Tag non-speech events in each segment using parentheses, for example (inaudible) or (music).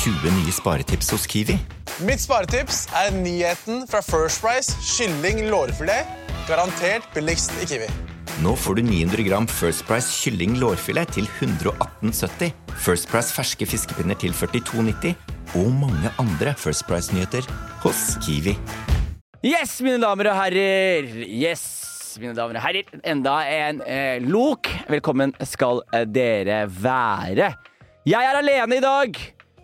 20 nye sparetips hos Kiwi. Mitt sparetips er nyheten fra First Price kylling lårfilet. Garantert billigst i Kiwi. Nå får du 900 gram First Price kylling lårfilet til 118,70. First Price ferske fiskepinner til 42,90. Og mange andre First Price-nyheter hos Kiwi. Yes, mine damer og herrer. Yes, mine damer og herrer. Enda en eh, lok. Velkommen skal eh, dere være. Jeg er alene i dag.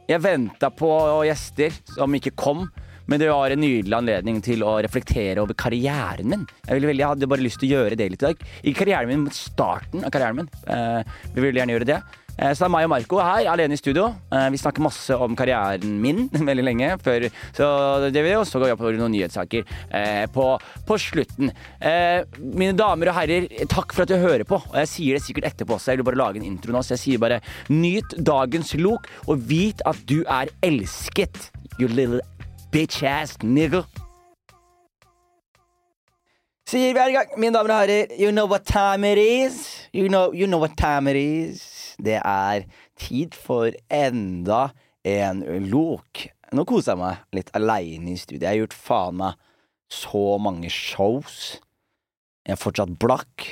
Jeg venta på gjester som ikke kom. Men det var en nydelig anledning til å reflektere over karrieren min. Jeg, ville jeg hadde bare lyst til å gjøre det litt i dag. Ikke karrieren min, men starten av karrieren min. Eh, vi vil gjerne gjøre det. Eh, så det er meg og Marco her, alene i studio. Eh, vi snakker masse om karrieren min (laughs) veldig lenge før. Så det vil også gå på noen nyhetssaker eh, på, på slutten. Mine damer og herrer, takk for at du hører på. Og jeg sier det sikkert etterpå også. Jeg vil bare lage en intro nå, så jeg sier bare nyt dagens lok, og vit at du er elsket. You little bitch ass nigger. Sier vi er i gang, mine damer og herrer. You know what time it is. You know, you know what time it is. Det er tid for enda en lok. Nå koser jeg meg litt aleine i studiet. Jeg har gjort faen meg så mange shows. Jeg er fortsatt blakk.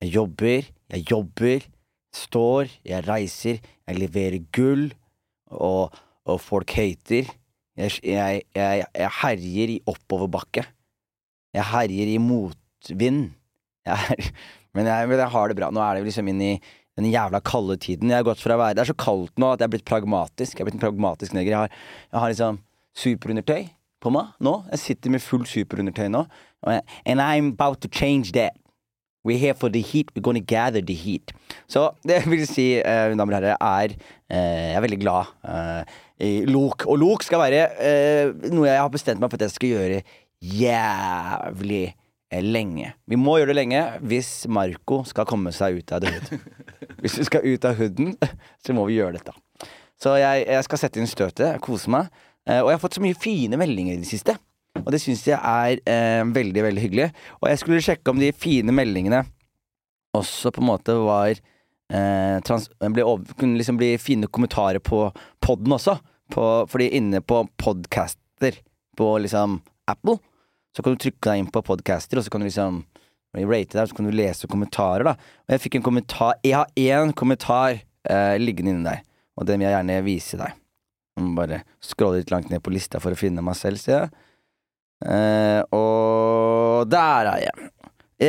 Jeg jobber, jeg jobber. Står, jeg reiser, jeg leverer gull, og, og folk hater. Jeg, jeg, jeg, jeg herjer i oppoverbakke. Jeg herjer i motvind. (laughs) Men, men jeg har det bra. Nå er det liksom inn i den jævla kalde tiden. Jeg har gått fra å være Det er så kaldt nå at jeg er blitt pragmatisk. Jeg er blitt en pragmatisk neger. Jeg har, jeg har liksom superundertøy på meg nå. Jeg sitter med full superundertøy nå. And I'm about to change that. We're here for the heat. We're gonna gather the heat. Så det (laughs) vil si, uh, damer og herrer, er eh, Jeg er veldig glad eh, i Lok. Og Lok skal være noe jeg har bestemt meg for at jeg skal gjøre jævlig lenge. Vi må gjøre det lenge hvis Marco skal komme seg ut av huden. Hvis vi skal ut av huden, så må vi gjøre dette. Så jeg, jeg skal sette inn støtet, kose meg. og jeg har fått så mye fine meldinger i det siste. Og det syns jeg er eh, veldig, veldig hyggelig. Og jeg skulle sjekke om de fine meldingene også på en måte var eh, trans over, Kunne liksom bli fine kommentarer på poden også. På, fordi inne på podcaster på liksom Apple, så kan du trykke deg inn på podcaster, og så kan du liksom rate deg, så kan du lese kommentarer, da. Og jeg fikk en kommentar Jeg har én kommentar eh, liggende inni der, og den vil jeg gjerne vise deg. Jeg må bare scrolle litt langt ned på lista for å finne meg selv, sier jeg. Eh, og der er jeg.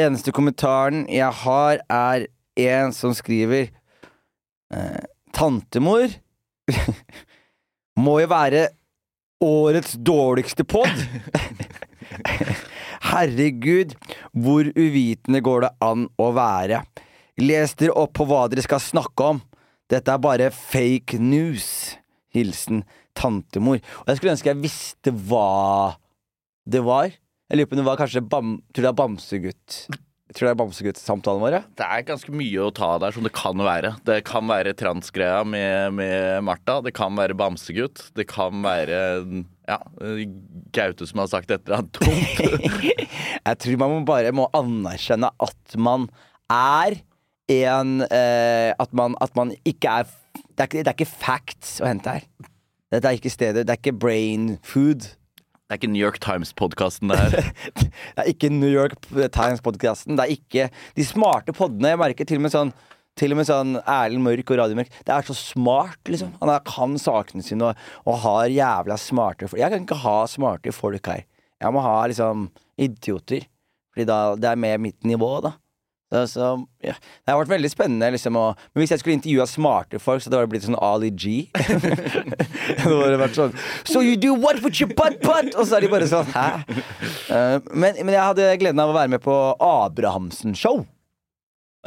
Eneste kommentaren jeg har, er en som skriver eh, Tantemor (laughs) må jo være årets dårligste pod. (laughs) (laughs) Herregud, hvor uvitende går det an å være? Les dere opp på hva dere skal snakke om. Dette er bare fake news. Hilsen tantemor. Og jeg skulle ønske jeg visste hva det var. Jeg lurer på om det var kanskje bam, Tror det er Bamsegutt. Tror det er Bamsegutt-samtalen vår? Det er ganske mye å ta der, som det kan være. Det kan være transgreia med, med Martha. Det kan være Bamsegutt. Det kan være ja, Gaute som har sagt et eller annet dumt. jeg tror man må bare må anerkjenne at man er en eh, at, man, at man ikke er det er det er ikke facts å hente her. Dette er ikke stedet. Det er ikke brain food. Det er ikke New York Times-podkasten, det her. (laughs) det er ikke New York Times-podkasten. Det er ikke de smarte podene. Jeg merker til og med sånn til og med sånn Erlend Mørk og Radio Mørk. Det er så smart, liksom. Han kan sakene sine og, og har jævla smarte folk. Jeg kan ikke ha smarte folk her. Jeg må ha liksom idioter. Fordi da, det er med mitt nivå, da. Så, ja. Det har vært veldig spennende. Liksom, og, men hvis jeg skulle intervjua smarte folk, så hadde det blitt sånn Ali G. (laughs) det hadde vært sånn So you do what with your butt butt? Og så er de bare sånn Hæ? Uh, men, men, jeg hadde gleden av å være med på Abrahamsen Show.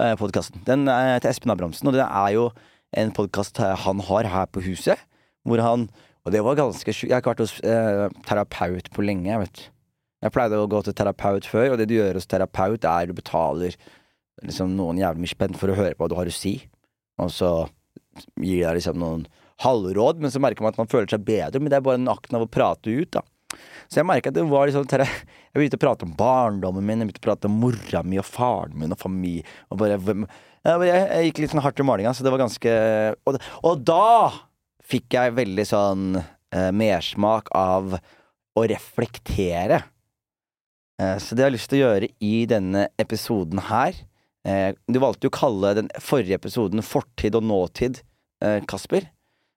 Uh, podkasten. Den er til Espen Abrahamsen, og det er jo en podkast han har her på huset. Hvor han Og det var ganske sjukt. Jeg har ikke vært hos uh, terapeut på lenge, jeg vet Jeg pleide å gå til terapeut før, og det du gjør hos terapeut, er du betaler liksom noen jævlig mye spent for å høre på hva du har å si, og så gir deg liksom noen halvråd, men så merker man at man føler seg bedre, men det er bare en akten av å prate ut, da. Så jeg merka at det var liksom Jeg begynte å prate om barndommen min, jeg begynte å prate om mora mi og faren min og familie, og bare jeg, jeg, gikk litt sånn hardt i malinga, så det var ganske og, og da fikk jeg veldig sånn eh, mersmak av å reflektere. Eh, så det jeg har lyst til å gjøre i denne episoden her Du valgte jo å kalle den forrige episoden Fortid og nåtid, eh, Kasper.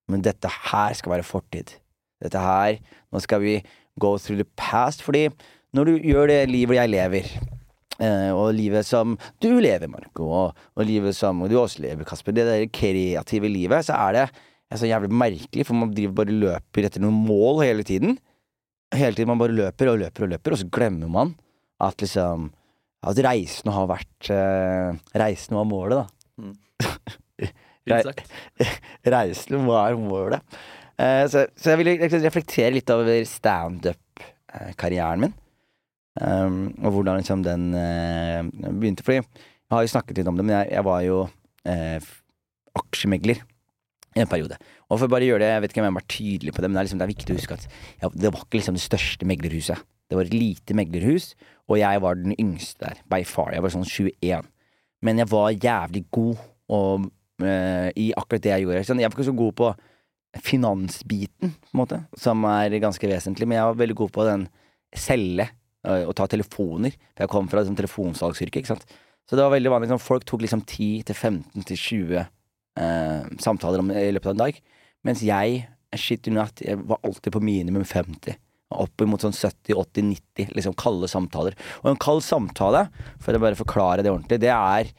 Men dette her skal være fortid. Dette her Nå skal vi go through the past. Fordi når du gjør det livet jeg lever, eh, og livet som du lever, Marco, og, livet som du også lever, Kasper, det der kreative livet, så er det så jævlig merkelig, for man driver bare løper etter noen mål hele tiden. Hele tiden man bare løper og løper og løper, og så glemmer man at liksom At reisen har vært eh, Reisen var målet, da. Mm. (laughs) (laughs) Reisen var målet. Eh, så, så jeg ville reflektere litt over standup-karrieren min. Um, og hvordan liksom den uh, begynte. Fordi jeg har jo snakket litt om det, men jeg, jeg var jo uh, aksjemegler i en periode. Og for å bare gjøre det, jeg vet ikke om jeg var tydelig på det, men det er, liksom, det er viktig å huske at ja, det var ikke liksom det største meglerhuset. Det var et lite meglerhus, og jeg var den yngste der, by far. Jeg var sånn 21. Men jeg var jævlig god og, uh, i akkurat det jeg gjorde. Sånn, jeg var ikke så god på finansbiten, på en måte, som er ganske vesentlig, men jeg var veldig god på den selge og, og ta telefoner. For jeg kom fra liksom, telefonsalgsyrket, ikke sant. Så det var veldig vanlig. Liksom, folk tok liksom 10-15 til 20 eh, samtaler om, i løpet av en dag. Mens jeg, shit you not, jeg var alltid på minimum 50. Oppimot sånn 70-80-90 liksom kalde samtaler. Og en kald samtale, for å bare forklare det ordentlig, det er,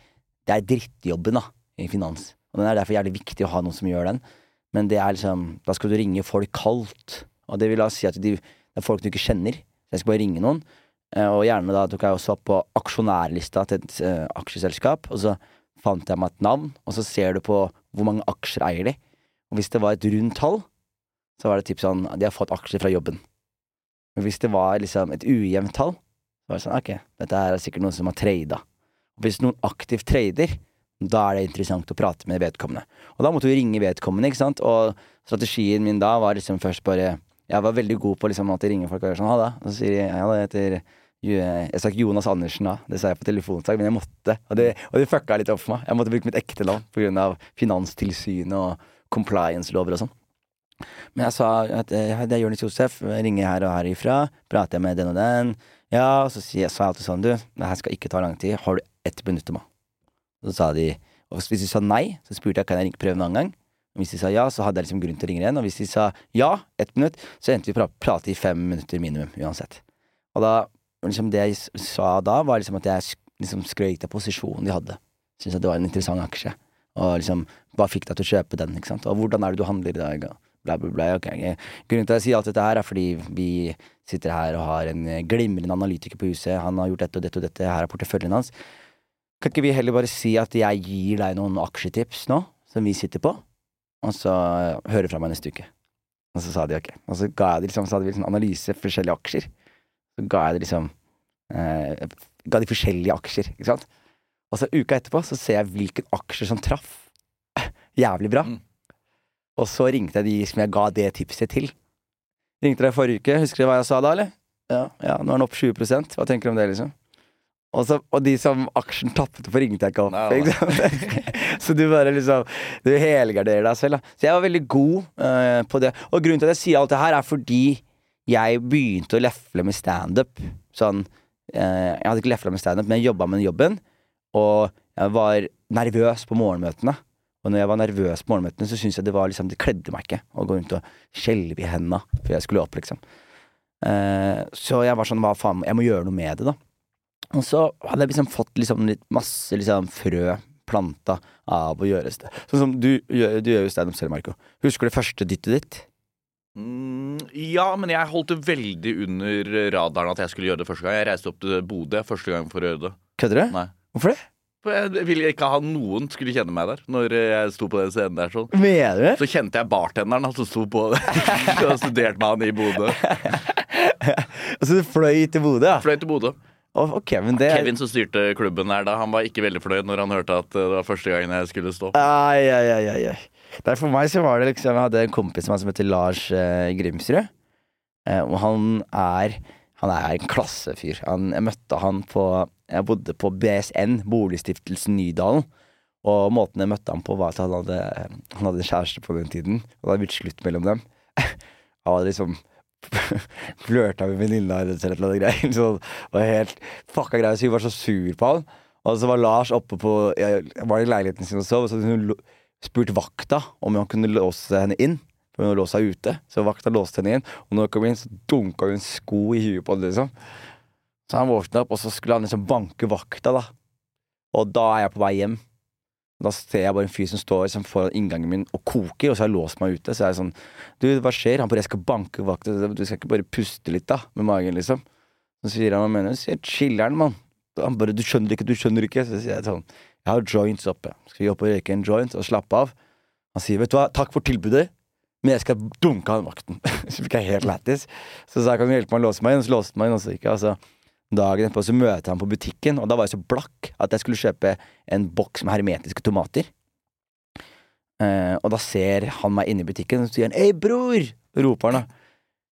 det er drittjobben da, i finans. Og den er derfor jævlig viktig å ha noen som gjør den. Men det er liksom, da skal du ringe folk kaldt. Og det vil da si at de, det er folk du ikke kjenner. Så jeg skal bare ringe noen. Eh, Og gjerne da tok jeg også opp på aksjonærlista til et uh, aksjeselskap, og så fant jeg meg et navn, og så ser du på hvor mange aksjer eier de. Og hvis det var et rundt tall, så var det typ sånn De har fått aksjer fra jobben. Men hvis det var liksom et ujevnt tall, så var det sånn ok, dette er sikkert noen som har trada. Hvis noen aktivt trader, da er det interessant å prate med vedkommende. Og da måtte vi ringe vedkommende, ikke sant. Og strategien min da var liksom først bare Jeg var veldig god på liksom at jeg ringer folk og gjør sånn ha det. Og så sier de ja, det heter jeg sa ikke Jonas Andersen da, det sa jeg på telefonsak, men jeg måtte. Og det, og det fucka litt opp for meg. Jeg måtte bruke mitt ekte navn av Finanstilsynet og compliance-lover og sånn. Men jeg sa at eh, det er Jonis Josef, ringer her og herifra, prater jeg med den og den. Ja, og så sa jeg alltid sånn, du, det her skal ikke ta lang tid, har du ett minutt til meg? Så sa de, og hvis de sa nei, så spurte jeg kan jeg prøve en annen gang. Og hvis de sa ja, så hadde jeg liksom grunn til å ringe igjen. Og hvis de sa ja, ett minutt, så endte vi å pra- prate i fem minutter minimum, uansett. Og da, liksom det jeg sa da, var liksom at jeg liksom skrøt av posisjonen de hadde. Syntes at det var en interessant aksje. Og liksom, hva fikk deg til å kjøpe den, ikke sant. Og hvordan er det du handler i dag? Og bla, bla, bla. Okay. Grunnen til at jeg sier alt dette her, er fordi vi sitter her og har en eh, glimrende analytiker på huset. Han har gjort dette og dette og dette. Her er porteføljen hans. Kan ikke vi heller bare si at jeg gir deg noen aksjetips nå, som vi sitter på, og så hører fra meg neste uke? Og så sa de ok. Og så ga jeg de liksom, så hadde vi liksom analyse forskjellige aksjer. Så ga jeg de liksom eh, Ga de forskjellige aksjer, ikke sant. Og så uka etterpå så ser jeg hvilken aksjer som traff (laughs) jævlig bra. Mm. Og så ringte jeg de som jeg ga det tipset til. Ringte deg forrige uke, husker du hva jeg sa da, eller? Ja, ja nå er den opp 20 Hva tenker du om det, liksom? Og, så, og de som aksjen tappet for, ringte jeg ikke opp. (laughs) Så du bare liksom Du helgarderer deg selv, da. Så jeg var veldig god uh, på det. Og grunnen til at jeg sier alt det her, er fordi jeg begynte å lefle med standup. Sånn uh, Jeg hadde ikke lefla med standup, men jeg jobba med jobben. Og jeg var nervøs på morgenmøtene. Og når jeg var nervøs på morgenmøtene, så syntes jeg det var liksom Det kledde meg ikke å gå rundt og skjelve i henda før jeg skulle opp, liksom. Eh, så jeg var sånn, hva faen, jeg må gjøre noe med det, da. Og så hadde jeg liksom fått liksom litt masse liksom frø planta av å gjøre det. Sånn som du, du gjør jo standup selv, Marco. Husker du første dyttet ditt? Mm, ja, men jeg holdt det veldig under radaren at jeg skulle gjøre det første gang. Jeg reiste opp til Bodø første gang for å gjøre det. Kødder du? Nei. Hvorfor det? For jeg ville ikke ha noen skulle kjenne meg der når jeg sto på den scenen der sånn. Mener du? Så kjente jeg bartenderen han altså, sto på det. (laughs) og studerte med han i Bodø. (laughs) Så du fløy til Bodø, ja? Fløy til Bodø. Å, ok, men det Kevin som styrte klubben der da, han var ikke veldig fornøyd når han hørte at eh, det var første gangen jeg skulle stå. Ai, ai, ai, ai, Der for meg så var det liksom Jeg hadde en kompis som heter Lars eh, Grimsrud. Eh, og han er Han er en klassefyr. Han, jeg møtte han på Jeg bodde på BSN, Boligstiftelsen Nydalen. Og måten jeg møtte ham på, var at han hadde, han hadde kjæreste på den tiden. Og det hadde blitt slutt mellom dem. (laughs) Han hadde liksom (laughs) flørta med venninna hennes eller noe greier. (laughs) Så det var helt fucka greier. Så hun var så sur på han. Og så var Lars oppe på Jeg var i leiligheten sin og sov, og så hadde hun spurt vakta om han kunne låse henne inn. For hun lå seg ute. Så vakta låste henne inn, og når hun kom inn, så dunka hun sko i huet på henne, liksom. Så han våkna opp, og så skulle han liksom banke vakta, da. Og da er jeg på vei hjem. Da ser jeg bare en fyr som står liksom, foran inngangen min og koker, og så har jeg låst meg ute. Så jeg er sånn Du, hva skjer? Han bare Jeg skal banke vakta. Du skal ikke bare puste litt, da? Med magen, liksom. Så sier han hva mener? Så sier chiller'n, mann. Han bare Du skjønner ikke, du skjønner ikke. Så sier jeg sånn Jeg har joints oppe. Skal vi opp og røyke en joint og slappe av? Han sier vet du hva, takk for tilbudet, men jeg skal dunke han vakten. (laughs) så fikk jeg helt lættis. Så sa jeg kan du hjelpe meg å låse meg inn, og så låste meg inn, og så gikk jeg. Altså, dagen etterpå så møter jeg ham på butikken, og da var jeg så blakk at jeg skulle kjøpe en boks med hermetiske tomater. Eh, og da ser han meg inne i butikken, og så sier han 'Ei, bror!' roper han da.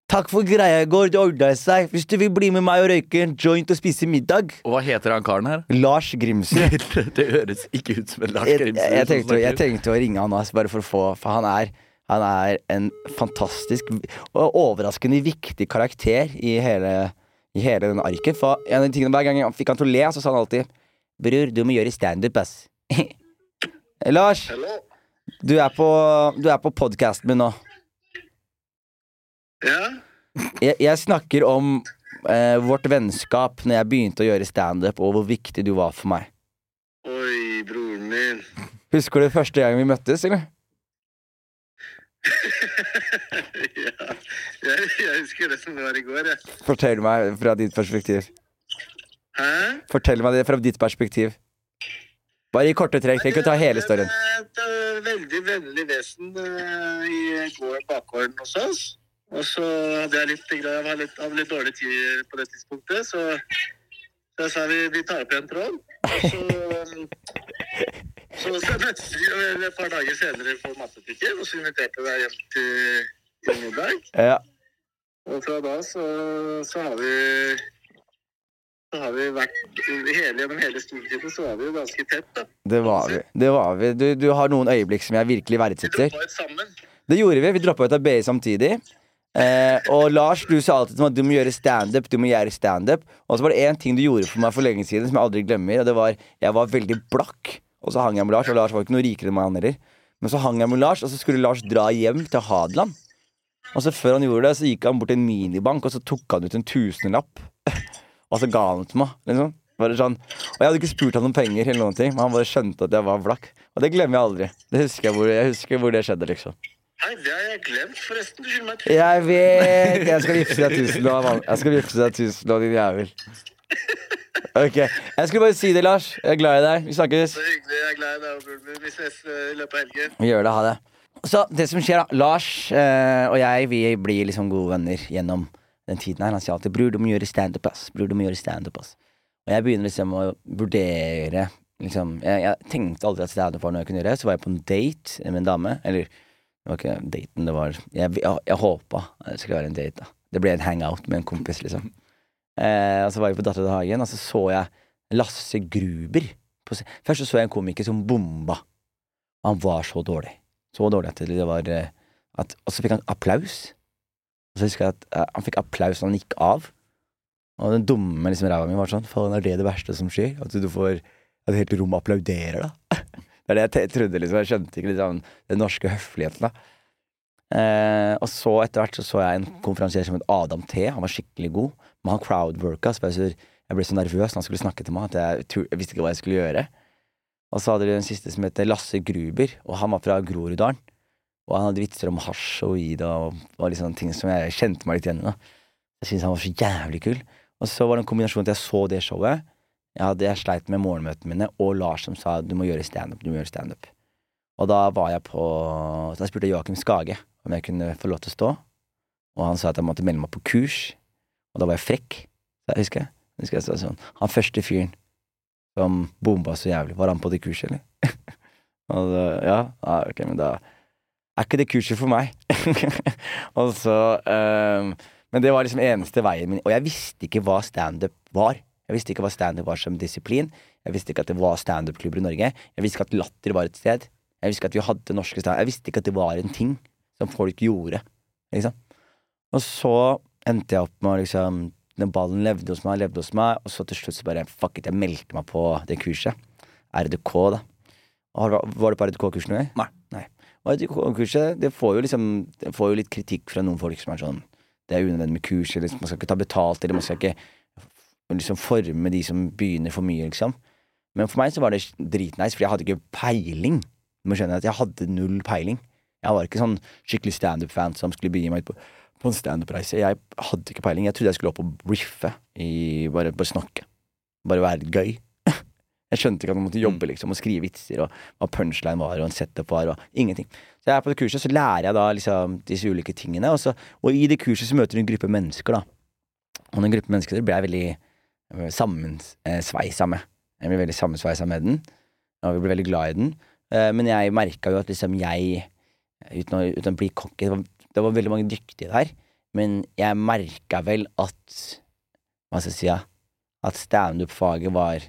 'Takk for greia i går, det ordna seg. Hvis du vil bli med meg og røyke en joint og spise middag' Og hva heter han karen her? Lars Grimsrud. (laughs) det høres ikke ut som en Lars Grimsrud. jeg, jeg, som tenkte, jeg tenkte å ringe han altså, bare for å få For han er, han er en fantastisk og overraskende viktig karakter i hele, i hele den arket. For en av de tingene Hver gang jeg fikk han til å le, så sa han alltid 'Bror, du må gjøre standup, ass'. (laughs) Lars, Hallo? du er på, du er på podkasten min nå. Ja? Jeg, jeg snakker om eh, vårt vennskap når jeg begynte å gjøre standup, og hvor viktig du var for meg. Oi, broren min. Husker du første gang vi møttes, eller? (laughs) ja, jeg, jeg husker det som det var i går, jeg. Fortell meg fra ditt perspektiv. Hæ? Fortell meg det fra ditt perspektiv. Bare i korte trekk. Jeg å ta hele storyen. Det var et veldig vennlig vesen eh, i går bakgården hos oss. Og så hadde jeg litt, jeg hadde litt, hadde litt dårlig tid på det tidspunktet, så, så jeg sa vi, vi tar opp igjen tråden. Så, så, så møttes vi et par dager senere på matbutikken, og så inviterte jeg deg hjem til, til middag. Ja. Og fra da så, så har vi så har vi vært hele, Gjennom hele studietiden så var vi jo ganske tett. da. Det var vi. Det var vi. Du, du har noen øyeblikk som jeg virkelig Vi verdsetter. droppa ut sammen. Det gjorde vi. Vi droppa ut av BI samtidig. Eh, og Lars, du sa alltid at du må gjøre standup. Du må gjøre standup. Og så var det én ting du gjorde for meg for lenge siden som jeg aldri glemmer. Og det var Jeg var veldig blakk, og så hang jeg med Lars. Og Lars var ikke noe rikere enn meg han heller. Men så hang jeg med Lars, og så skulle Lars dra hjem til Hadeland. Og så før han gjorde det, så gikk han bort til en minibank, og så tok han ut en tusenlapp. (laughs) og så ga han den til meg. Liksom. Bare sånn. Og jeg hadde ikke spurt han om penger, eller noen ting men han bare skjønte at jeg var blakk. Og det glemmer jeg aldri. Det husker jeg hvor, jeg husker hvor det skjedde, liksom. Hei, det har jeg glemt, forresten. Du skylder meg tusen Jeg vet! Jeg skal vippse deg tusen nå, mann. Jeg skal vippse deg tusen lå, din jævel. Ok. Jeg skulle bare si det, Lars. Jeg er glad i deg. Vi snakkes. Det er hyggelig. Jeg er glad i deg, òg. Vi ses eh, i løpet av helgen. Vi gjør det. Ha det. Så det som skjer, da. Lars eh, og jeg vi blir liksom gode venner gjennom den tiden her. Han sier alltid 'Bror, du må gjøre standup', ass. Bror, du må gjøre standup, ass. Og jeg begynner liksom å vurdere liksom, jeg, jeg tenkte aldri at standup var noe jeg kunne gjøre. Så var jeg på en date med en dame. Eller det var ikke daten, det var Jeg, jeg, jeg håpa det skulle være en date. da Det ble en hangout med en kompis, liksom. Eh, og så var vi på Datter til Hagen, og så så jeg Lasse Gruber. Først så så jeg en komiker som bomba. Han var så dårlig. Så dårlig at det var eh, at, Og så fikk han applaus. Og så husker jeg at uh, han fikk applaus når han gikk av. Og den dumme liksom, ræva mi var sånn Faen, er det det verste som skjer? At du får At et helt rom applauderer, da? (laughs) det er det jeg trodde, liksom. Jeg skjønte ikke liksom, den norske høfligheten, da. Uh, og så etter hvert så, så jeg en konferansier som het Adam T. Han var skikkelig god. Men han crowdworka, så jeg, jeg ble så nervøs når han skulle snakke til meg, at jeg, jeg visste ikke hva jeg skulle gjøre. Og så hadde de den siste som heter Lasse Gruber, og han var fra Groruddalen. Og han hadde vitser om hasj og weed og, og sånne ting som jeg kjente meg litt igjen i. Jeg syntes han var så jævlig kul. Og så var det en kombinasjon at jeg så det showet. Jeg, hadde, jeg sleit med morgenmøtene mine, og Lars som sa du må gjøre standup. Du må gjøre standup. Og da var jeg på spurte jeg Joakim Skage om jeg kunne få lov til å stå. Og han sa at jeg måtte melde meg på kurs. Og da var jeg frekk. Så jeg husker jeg. husker jeg sånn Han første fyren som bomba så jævlig, var han på det kurset, eller? (laughs) og så, ja, ah, ok, men da er ikke det kurset for meg. (laughs) og så um, Men det var liksom eneste veien min. Og jeg visste ikke hva standup var. Jeg visste ikke hva standup var som disiplin. Jeg visste ikke at det var standup-klubber i Norge. Jeg visste ikke at Latter var et sted. Jeg visste ikke at vi hadde norske stand Jeg visste ikke at det var en ting som folk gjorde. Liksom. Og så endte jeg opp med å liksom Den ballen levde hos meg, levde hos meg, og så til slutt så bare fuck it, jeg meldte meg på det kurset. RDK, da. Var du på RDK-kursen noen gang? Nei. RDK-kurset, det får jo liksom Det får jo litt kritikk fra noen folk som er sånn Det er unødvendig med kurs, eller liksom, man skal ikke ta betalt, eller man skal ikke liksom forme de som begynner for mye, liksom. Men for meg så var det dritnice, for jeg hadde ikke peiling. Du må skjønne at jeg hadde null peiling. Jeg var ikke sånn skikkelig standup-fan som skulle begi meg ut på, på en standup-reise. Jeg hadde ikke peiling. Jeg trodde jeg skulle opp og riffe. I, bare, bare snakke. Bare være gøy. (laughs) Jeg skjønte ikke at man måtte jobbe liksom og skrive vitser, og hva punchline var, og en setup var, og ingenting. Så jeg er på det kurset, så lærer jeg da liksom disse ulike tingene, og, så, og i det kurset så møter du en gruppe mennesker, da. Og den gruppen mennesker ble jeg veldig sammensveisa med. Jeg ble veldig sammensveisa med den, og vi ble veldig glad i den. Eh, Men jeg merka jo at liksom jeg, uten å, uten å bli cocky det, var- det var veldig mange dyktige der, men jeg merka vel at Hva skal jeg si, ja, at standup-faget var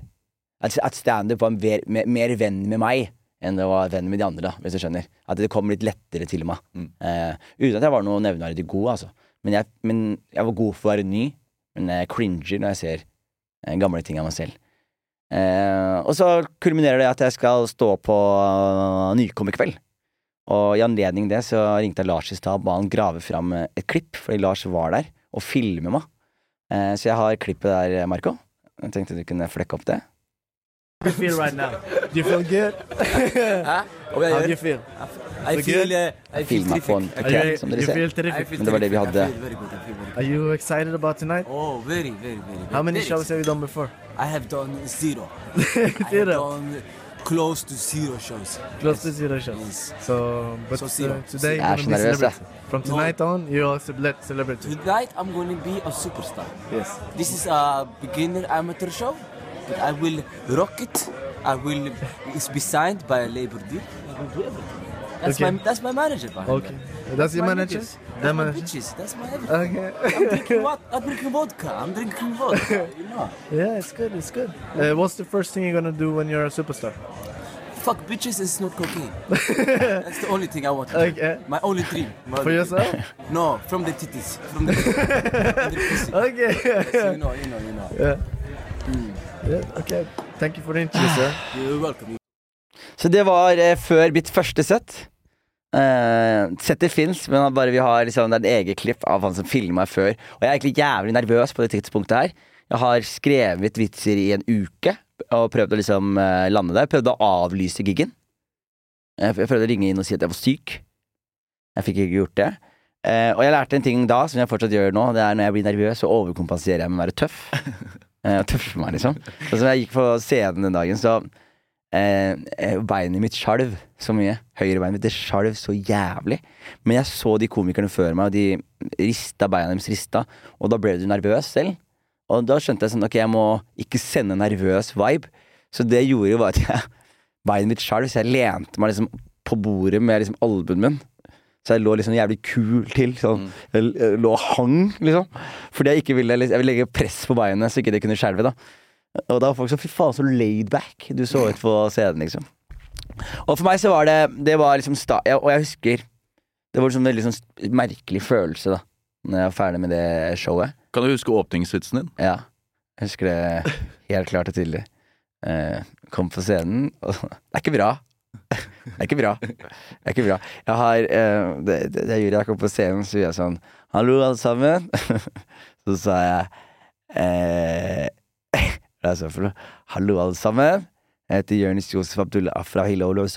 At at standup var mer, mer, mer venn med meg enn det var venn med de andre, da, hvis du skjønner. At det kom litt lettere til meg. Mm. Eh, uten at jeg var noe nevneverdig god, altså. Men jeg, men jeg var god for å være ny, men jeg cringer når jeg ser eh, gamle ting av meg selv. Eh, og så kulminerer det at jeg skal stå på uh, Nykommerkveld. Og i anledning det så ringte jeg Lars i stad og ba han grave fram eh, et klipp, fordi Lars var der og filmer meg. Eh, så jeg har klippet der, Marco. Jeg tenkte du kunne flekke opp det. How do you feel right now? (laughs) Do you feel good? How do you feel? I feel, uh, I feel meg på en terrific. Are som dere ser. Men det var det vi hadde. Are you excited about tonight? Oh, very, very, very. How many very shows have you done before? I have done zero. (laughs) I have Zero. done close to zero shows. Close to zero shows. Yes. So, but So uh, today Jeg er you're gonna be nervøs, celebrity. From tonight on, you're a celebra- celebrity. Tonight I'm going to be a superstar. Yes. This is a beginner amateur show, but I will rock it. I will it's be signed by a labor deal. I will do everything. That's Okay. my that's my manager. behind Okay. that. That's your manager? That's my manager? bitches. That's my everything. Okay. I'm drinking what? I'm drinking vodka. I'm drinking vodka. You know. yeah, it's good. It's good. Uh, what's the first thing you're gonna do when you're a superstar? Fuck bitches is not cocaine. (laughs) That's the only thing I want to. Okay. My only dream. My For yourself? dream. No, from the titties. From the, from the pussy. (laughs) Okay. Yes, you know, you know, you know. yeah. Yeah. Okay. Thank you for the interview, sir. You're welcome. Så det var eh, før mitt første sett. Uh, setter fins, men bare vi har liksom, det er et eget klipp av han som filma før. Og jeg er egentlig jævlig nervøs på det tidspunktet her. Jeg har skrevet vitser i en uke og prøvd å liksom uh, lande der. Prøvde å avlyse giggen. Jeg jeg prøvde å ringe inn og si at jeg var syk. Jeg fikk ikke gjort det. Uh, og jeg lærte en ting da, som jeg fortsatt gjør nå. Det er når jeg blir nervøs, så overkompenserer jeg med å være tøff. uh, (laughs) tøff tøffe meg, liksom. Så som jeg gikk på scenen den dagen, så eh, eh, Beinet mitt skjalv så mye. Høyrebeinet mitt det skalv så jævlig. Men jeg så de komikerne før meg, og de rista beina deres rista. Og da ble du nervøs selv. Og da skjønte jeg sånn, ok, jeg må ikke sende en nervøs vibe. Så det jeg gjorde, var at jeg beinet mitt skjalv, så jeg lente meg liksom på bordet med liksom albuen min. Så jeg lå liksom jævlig kul til. Sånn. Jeg jeg lå og hang, liksom. Fordi jeg ikke ville Jeg ville legge press på beinet, så ikke det kunne skjelve. da Og da var folk så Fy faen, så laid back du så ut på scenen, liksom. Og for meg så var det Det var liksom sta ja, Og jeg husker Det var liksom en veldig sånn merkelig følelse, da. Når jeg var ferdig med det showet. Kan du huske åpningsvitsen din? Ja. Jeg husker det helt klart og tydelig. Eh, kom på scenen, og Det er ikke bra. Det er ikke bra. Det er ikke bra. Jeg har eh, det, det, det gjorde jeg kom på scenen, så gjorde jeg sånn Hallo, alle sammen. (laughs) Så sa jeg eh, Hallo, alle sammen. Jeg heter Jonis Josef Abdullah Afra Hilolo.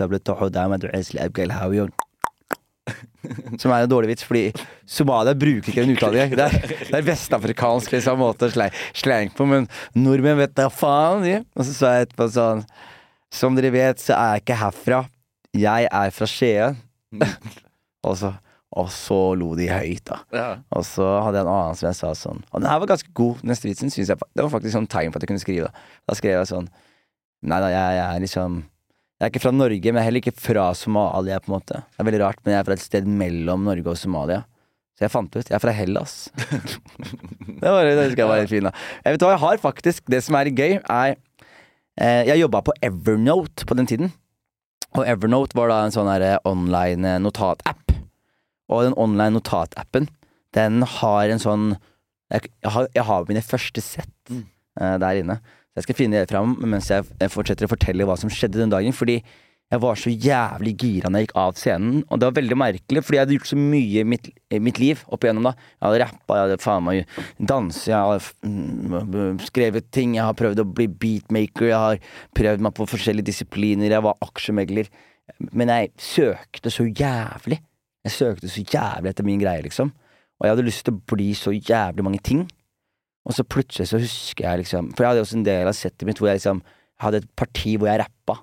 Som er en dårlig vits, fordi Somalia bruker ikke den uttalen. Det er, det er vestafrikansk liksom, måte å sleng, sleng på, men nordmenn vet da faen, Ja. Og så sa jeg etterpå sånn Som dere vet, så er jeg ikke herfra. Jeg er fra Skien. (laughs) og, så, og så lo de høyt, da. Ja. Og så hadde jeg en annen som jeg sa sånn Og den her var ganske god. Neste vitsen synes jeg Det var faktisk sånn tegn på at jeg kunne skrive. Da, da skrev jeg sånn Nei da, jeg, jeg er liksom Jeg er ikke fra Norge, men jeg er heller ikke fra Somalia, på en måte. Det er veldig rart, men jeg er fra et sted mellom Norge og Somalia. Så jeg fant ut Jeg er fra Hellas. (laughs) det, var, det husker jeg var litt fint, da. Jeg vet hva, jeg har faktisk Det som er gøy, er eh, Jeg jobba på Evernote på den tiden. Og Evernote var da en sånn her online eh, notatapp. Og den online notatappen, den har en sånn Jeg, jeg, har, jeg har mine første sett uh, der inne. Så jeg skal finne det fram mens jeg jeg fortsetter å fortelle hva som skjedde den dagen. Fordi jeg var så jævlig gira når jeg gikk av scenen. Og det var veldig merkelig, fordi jeg hadde gjort så mye i mitt, mitt liv opp igjennom. da Jeg hadde rappa, jeg hadde faen meg danset, jeg hadde mm, skrevet ting. Jeg har prøvd å bli beatmaker, jeg har prøvd meg på forskjellige disipliner. Jeg var aksjemegler. Men jeg søkte så jævlig. Jeg søkte så jævlig etter min greie, liksom. Og jeg hadde lyst til å bli så jævlig mange ting. Og så plutselig så husker jeg liksom For jeg hadde også en del av settet mitt hvor jeg liksom hadde et parti hvor jeg rappa.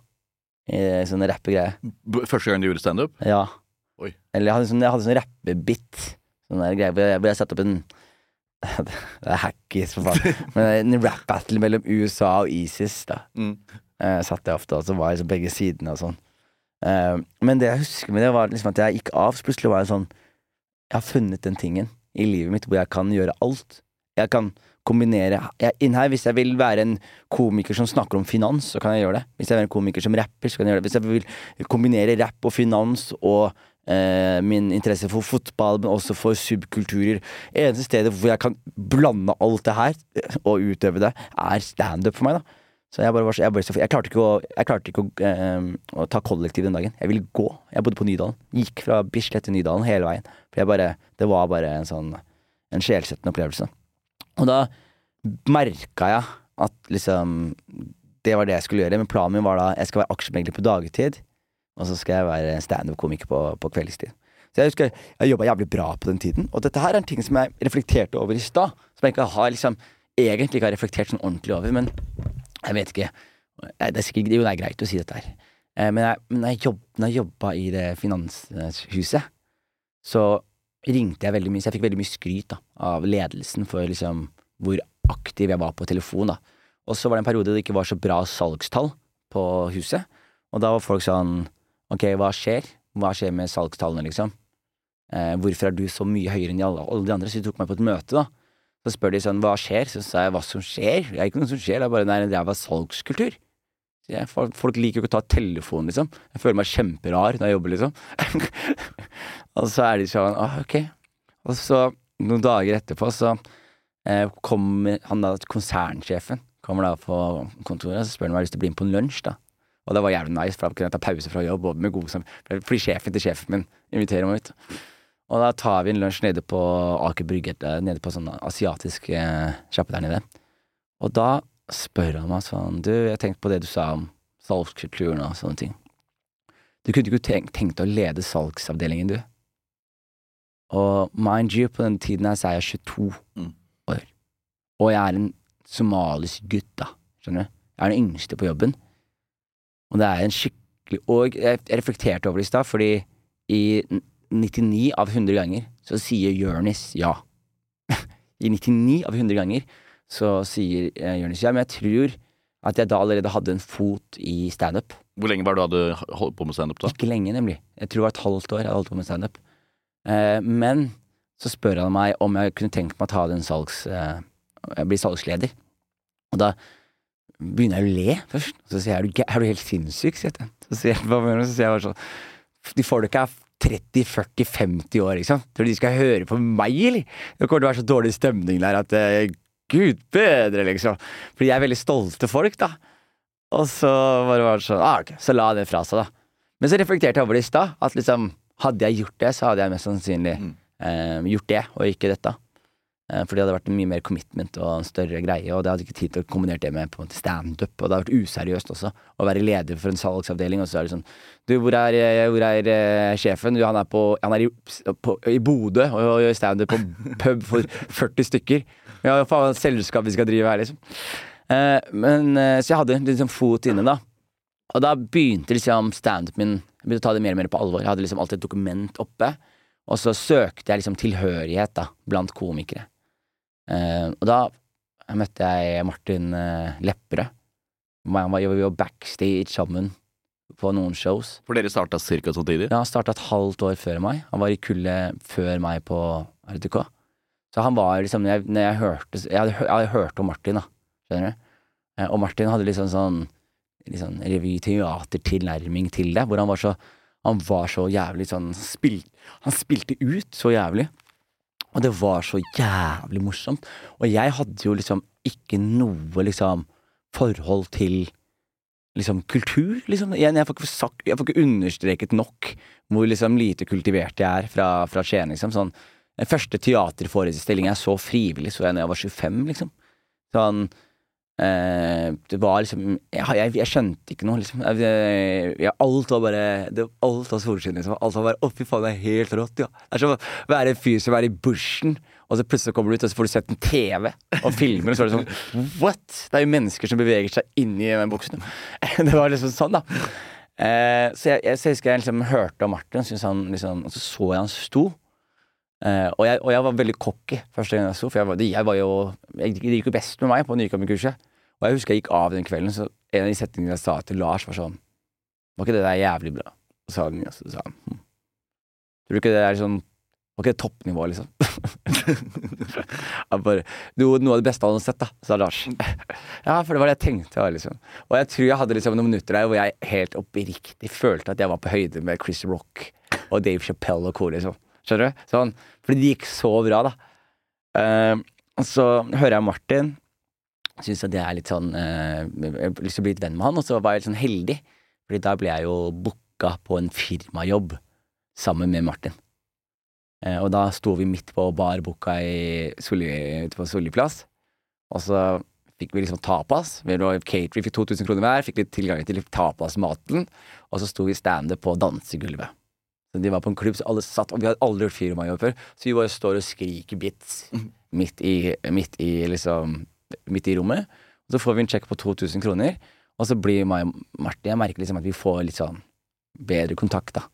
Eh, sånne rappegreier. Første gang du gjorde standup? Ja. Oi. Eller jeg hadde sånn, jeg hadde sånn rappebit. Sånn der greie hvor jeg, hvor jeg satte opp en (laughs) Det er hackis, for faen. (laughs) Men en rap-battle mellom USA og ISIS, da. Mm. Eh, satt jeg ofte, og så var jeg liksom begge sidene og sånn. Eh, men det jeg husker med det, var liksom at jeg gikk av, så plutselig var jeg sånn Jeg har funnet den tingen i livet mitt hvor jeg kan gjøre alt. Jeg kan kombinere jeg, inn her, Hvis jeg vil være en komiker som snakker om finans, så kan jeg gjøre det. Hvis jeg vil være en komiker som rapper, så kan jeg gjøre det. Hvis jeg vil kombinere rapp og finans og eh, min interesse for fotball, men også for subkulturer Eneste stedet hvor jeg kan blande alt det her eh, og utøve det, er standup for meg, da. Så jeg, bare var så, jeg, bare, jeg klarte ikke, å, jeg klarte ikke å, eh, å ta kollektiv den dagen. Jeg ville gå. Jeg bodde på Nydalen. Gikk fra Bislett til Nydalen hele veien. For jeg bare, det var bare en sånn En sjelsettende opplevelse. Og da merka jeg at liksom Det var det jeg skulle gjøre. Men planen min var da jeg skal være aksjemegler på dagtid, og så skal jeg være standup-komiker på, på kveldstid. Så jeg husker jeg jobba jævlig bra på den tiden. Og dette her er en ting som jeg reflekterte over i stad. Som jeg ikke har liksom egentlig ikke har reflektert sånn ordentlig over, men jeg vet ikke. Det er sikkert jo, det er greit å si dette her. Eh, Men jeg, når jeg, jobb, jeg jobba i det finanshuset, så ringte jeg veldig mye. Så jeg fikk veldig mye skryt da, av ledelsen for liksom hvor aktiv jeg var på telefon. Og så var det en periode det ikke var så bra salgstall på huset. Og da var folk sånn Ok, hva skjer? Hva skjer med salgstallene, liksom? Eh, hvorfor er du så mye høyere enn alle, alle de andre? Så de tok meg på et møte, da. Så spør de sånn, hva skjer? Så sa jeg hva som skjer? Det er ikke noe som skjer, det er bare det er en ræva salgskultur. Jeg, folk, liker jo ikke å ta telefonen, liksom. Jeg føler meg kjemperar når jeg jobber, liksom. (laughs) og så er de sånn, ah, ok. Og så, noen dager etterpå, så eh, kommer han da, konsernsjefen, kommer da på kontoret, og så spør han om jeg har lyst til å bli med på en lunsj, da. Og det var jævlig nice, for da kunne jeg ta pause fra jobb, og med god samvittighet. Fordi sjefen til sjefen min inviterer meg ut. Og da tar vi en lunsj nede på Aker Brygge, eh, nede på sånn asiatisk eh, sjappe der nede. Og da spør han meg sånn Du, jeg tenkte på det du sa om salgskulturen og sånne ting. Du kunne ikke tenkt, tenkt å lede salgsavdelingen, du? Og mind you, på den tiden her så er jeg 22 Mm. år. Og jeg er en somalisk gutt, da. Skjønner du? Jeg er den yngste på jobben. Og det er en skikkelig Og jeg reflekterte over det i stad, fordi i 99 av 100 ganger så sier Jørnis ja. (laughs) I 99 av 100 ganger så sier eh, Jørnis ja, men jeg tror at jeg da allerede hadde en fot i standup. Hvor lenge var det du hadde holdt på med standup da? Ikke lenge, nemlig. Jeg tror det var et halvt år jeg hadde holdt på med standup. Eh, men så spør han meg om jeg kunne tenkt meg å ta den salgs... Eh, bli salgsleder. Og da begynner jeg å le først. Så sier jeg er du, er du helt sinnssyk? sier jeg. Så sier jeg? Så sier jeg bare sånn De folka er 30-40-50 år, liksom. Tror du de skal høre på meg, eller? Det kommer til å være så dårlig stemning der at eh, Gud bedre, liksom. Fordi jeg er veldig stolte folk, da. Og så bare var det sånn ah, okay. Så la det fra seg, da. Men så reflekterte jeg over det i stad. At liksom, hadde jeg gjort det, så hadde jeg mest sannsynlig eh, gjort det, og ikke dette. Eh, for det hadde vært mye mer commitment og en større greie, og det hadde ikke tid til å kombinere det med på en standup, og det hadde vært useriøst også, å være leder for en salgsavdeling, og så er det sånn Du, hvor er, eh, hvor er eh, sjefen? Du, han er, på, han er i, på, i Bodø og, gjør standup på (laughs) pub for 40 stykker. Ja, faen, selskap vi skal drive her, liksom. Men, så jeg hadde liksom fot inne, da. Og da begynte liksom standupen min Jeg begynte å ta det mer og mer på alvor. Jeg hadde liksom alltid et dokument oppe. Og så søkte jeg liksom tilhørighet da, blant komikere. Eh, og da møtte jeg Martin eh, Lepperød. Vi var backstage sammen. på noen shows. For dere starta ca. samtidig? Ja, han starta et halvt år før meg. Han var i kullet før meg på RTK. Så han var liksom jeg, når jeg hørte Jeg hadde, jeg hadde hørt om Martin, da. Skjønner du? Eh, Og Martin hadde liksom sånn litt sånn revy-teater-tilnærming til det, hvor han var så Han var så jævlig sånn spil, Han spilte ut så jævlig. Og det var så jævlig morsomt. Og jeg hadde jo liksom ikke noe liksom forhold til liksom kultur, liksom. Jeg, jeg, får sagt, jeg får ikke understreket nok hvor liksom lite kultivert jeg er fra, fra Skien, liksom. Sånn, den første teaterforestillingen jeg så frivillig, så jeg da jeg var 25, liksom. Sånn Det var liksom jeg, jeg, jeg skjønte ikke noe, liksom. Jeg, alt var bare det, Alt var solskinn, liksom. Alt var bare Å, fy faen, det er helt rått, ja. Det er som å være en fyr som er i bushen, og så plutselig kommer du ut, og så får du sett en TV og filmer, og så er det sånn What?! Det er jo mennesker som beveger seg inni den buksen. (laughs) Det var liksom sånn, da. Eh, så jeg, jeg, så jeg husker jeg liksom hørte om Martin, han liksom Og så så jeg han sto. Eh, og, jeg, og jeg var veldig cocky første gang jeg sto, for jeg var, jeg var jo jeg, Det gikk jo best med meg på nykommerkurset. Og jeg husker jeg gikk av den kvelden, så en av de setningene jeg sa til Lars, var sånn Var ikke det der jævlig bra? Og så sa han, hm. Tror du ikke det er sånn Var ikke det toppnivå, liksom? (laughs) Bare, jo, noe av det beste han hadde sett, da, sa Lars. (laughs) Ja, for det var det jeg tenkte. Liksom. Og jeg tror jeg hadde liksom noen minutter der hvor jeg helt oppriktig følte at jeg var på høyde med Chris Rock og Dave Chappelle og co. Liksom. Skjønner du? Sånn, fordi det gikk så bra, da. Uh, så hører jeg Martin. Syns at det er litt sånn eh, Jeg har lyst til å bli litt venn med han, og så var jeg litt sånn heldig. Fordi da ble jeg jo booka på en firmajobb sammen med Martin. Eh, og da sto vi midt på barbooka i ute på Solli plass. Og så fikk vi liksom tapas. Vi catering, fikk 2000 kroner hver, fikk litt tilgang til tapasmaten. Og så sto vi standup på dansegulvet. Så de var på en klubb, så alle satt, og vi hadde aldri gjort firmajobb før. Så vi bare står og skriker bits midt i, midt i liksom Midt i rommet. Og så får vi en sjekk på 2000 kroner, og så blir meg og Martin Jeg merker liksom at vi får litt sånn bedre kontakt, da.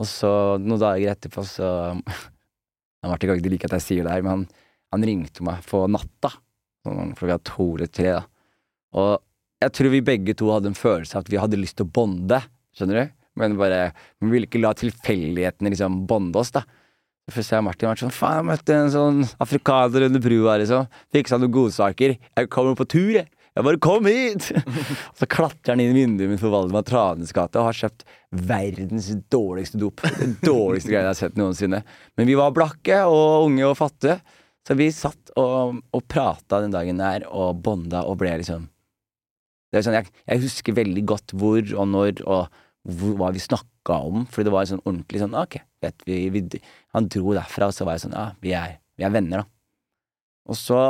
Og så noen dager etterpå så (laughs) Martin kan ikke like at jeg sier det her, men han, han ringte meg på natta. Sånn klokka to eller tre, da. Og jeg tror vi begge to hadde en følelse av at vi hadde lyst til å bonde, skjønner du? Men bare Vi ville ikke la tilfeldighetene liksom bonde oss, da. Så ser jeg Martin vært sånn Faen, jeg møtte en sånn afrikaner under brua, liksom. Fiksa noen godsaker. Jeg kommer på tur, jeg. Jeg bare kom hit! (laughs) og så klatrer han inn i vinduet mitt på Valdemar Tranes gate og har kjøpt verdens dårligste dop. Det dårligste greia jeg har sett noensinne. Men vi var blakke og unge og fattige, så vi satt og, og prata den dagen der og bonda og ble liksom det er sånn, jeg, jeg husker veldig godt hvor og når og hva vi snakka om, fordi det var sånn ordentlig sånn Ok, vet vi, vi Han dro derfra, og så var jeg sånn Ja, vi er, vi er venner, da. Og så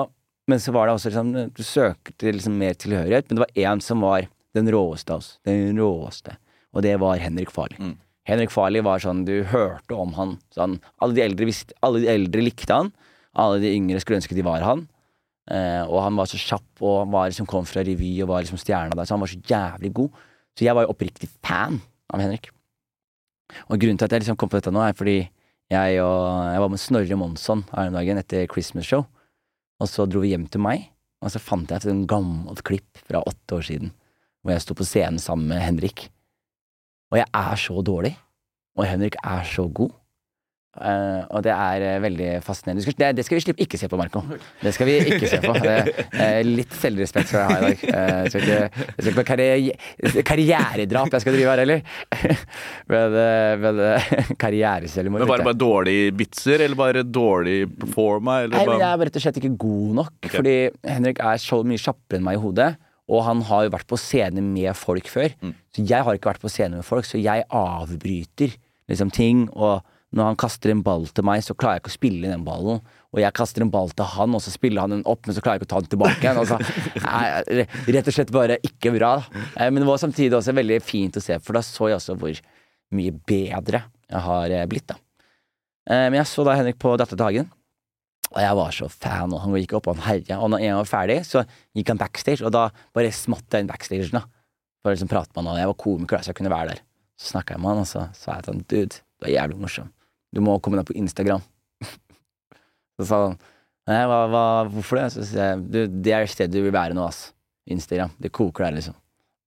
Men så var det også liksom Du søkte liksom mer tilhørighet, men det var én som var den råeste av oss. Den råeste. Og det var Henrik Farley. Mm. Henrik Farley var sånn Du hørte om han sånn Alle de eldre, visste, alle de eldre likte han. Alle de yngre skulle ønske de var han. Eh, og han var så kjapp og var liksom kom fra revy og var liksom stjerna der, så han var så jævlig god. Så jeg var jo oppriktig fan av Henrik. Og grunnen til at jeg liksom kom på dette nå, er fordi jeg, og, jeg var med Snorre Monsson her om dagen etter Christmas Show. Og så dro vi hjem til meg, og så fant jeg et gammelt klipp fra åtte år siden hvor jeg sto på scenen sammen med Henrik. Og jeg er så dårlig, og Henrik er så god. Eh, og det er uh, veldig fascinerende. Det, det skal vi slippe ikke se på, Marco. Det skal vi ikke se på. Det, eh, litt selvrespekt skal jeg ha i dag. Uh, skal ikke, det skal ikke være karriere, karrieredrap jeg skal drive her, heller. (laughs) Men, men (laughs) karriereselvmord Men Var det bare dårlige bitser, eller bare dårlig performa? Eller Nei, men jeg er rett og slett ikke god nok. Fordi Henrik er så mye kjappere enn meg i hodet. Og han har jo vært på scene med folk før. Så jeg har ikke vært på scene med folk, så jeg avbryter liksom ting. Og når han kaster en ball til meg, så klarer jeg ikke å spille den ballen. Og jeg kaster en ball til han, og så spiller han den opp, men så klarer jeg ikke å ta den tilbake igjen. Altså, rett og slett bare ikke bra. Eh, Men det var samtidig også veldig fint å se, for da så jeg også hvor mye bedre jeg har eh, blitt. da. Eh, Men jeg så da Henrik på Datter til Hagen. Og jeg var så fan, og han gikk opp og han herja. Og når jeg var ferdig, så gikk han backstage, og da bare smatt jeg inn backstagen, da. For liksom prate med han, og jeg var komiker, så jeg kunne være der. Så snakka jeg med han, og så sa jeg til han dude, du er jævlig morsom. Du må komme deg på Instagram. (laughs) så sa han nei, hva, hva, hvorfor det? Så sier jeg du, det er stedet du vil være nå, ass. Instagram. Det koker der, liksom.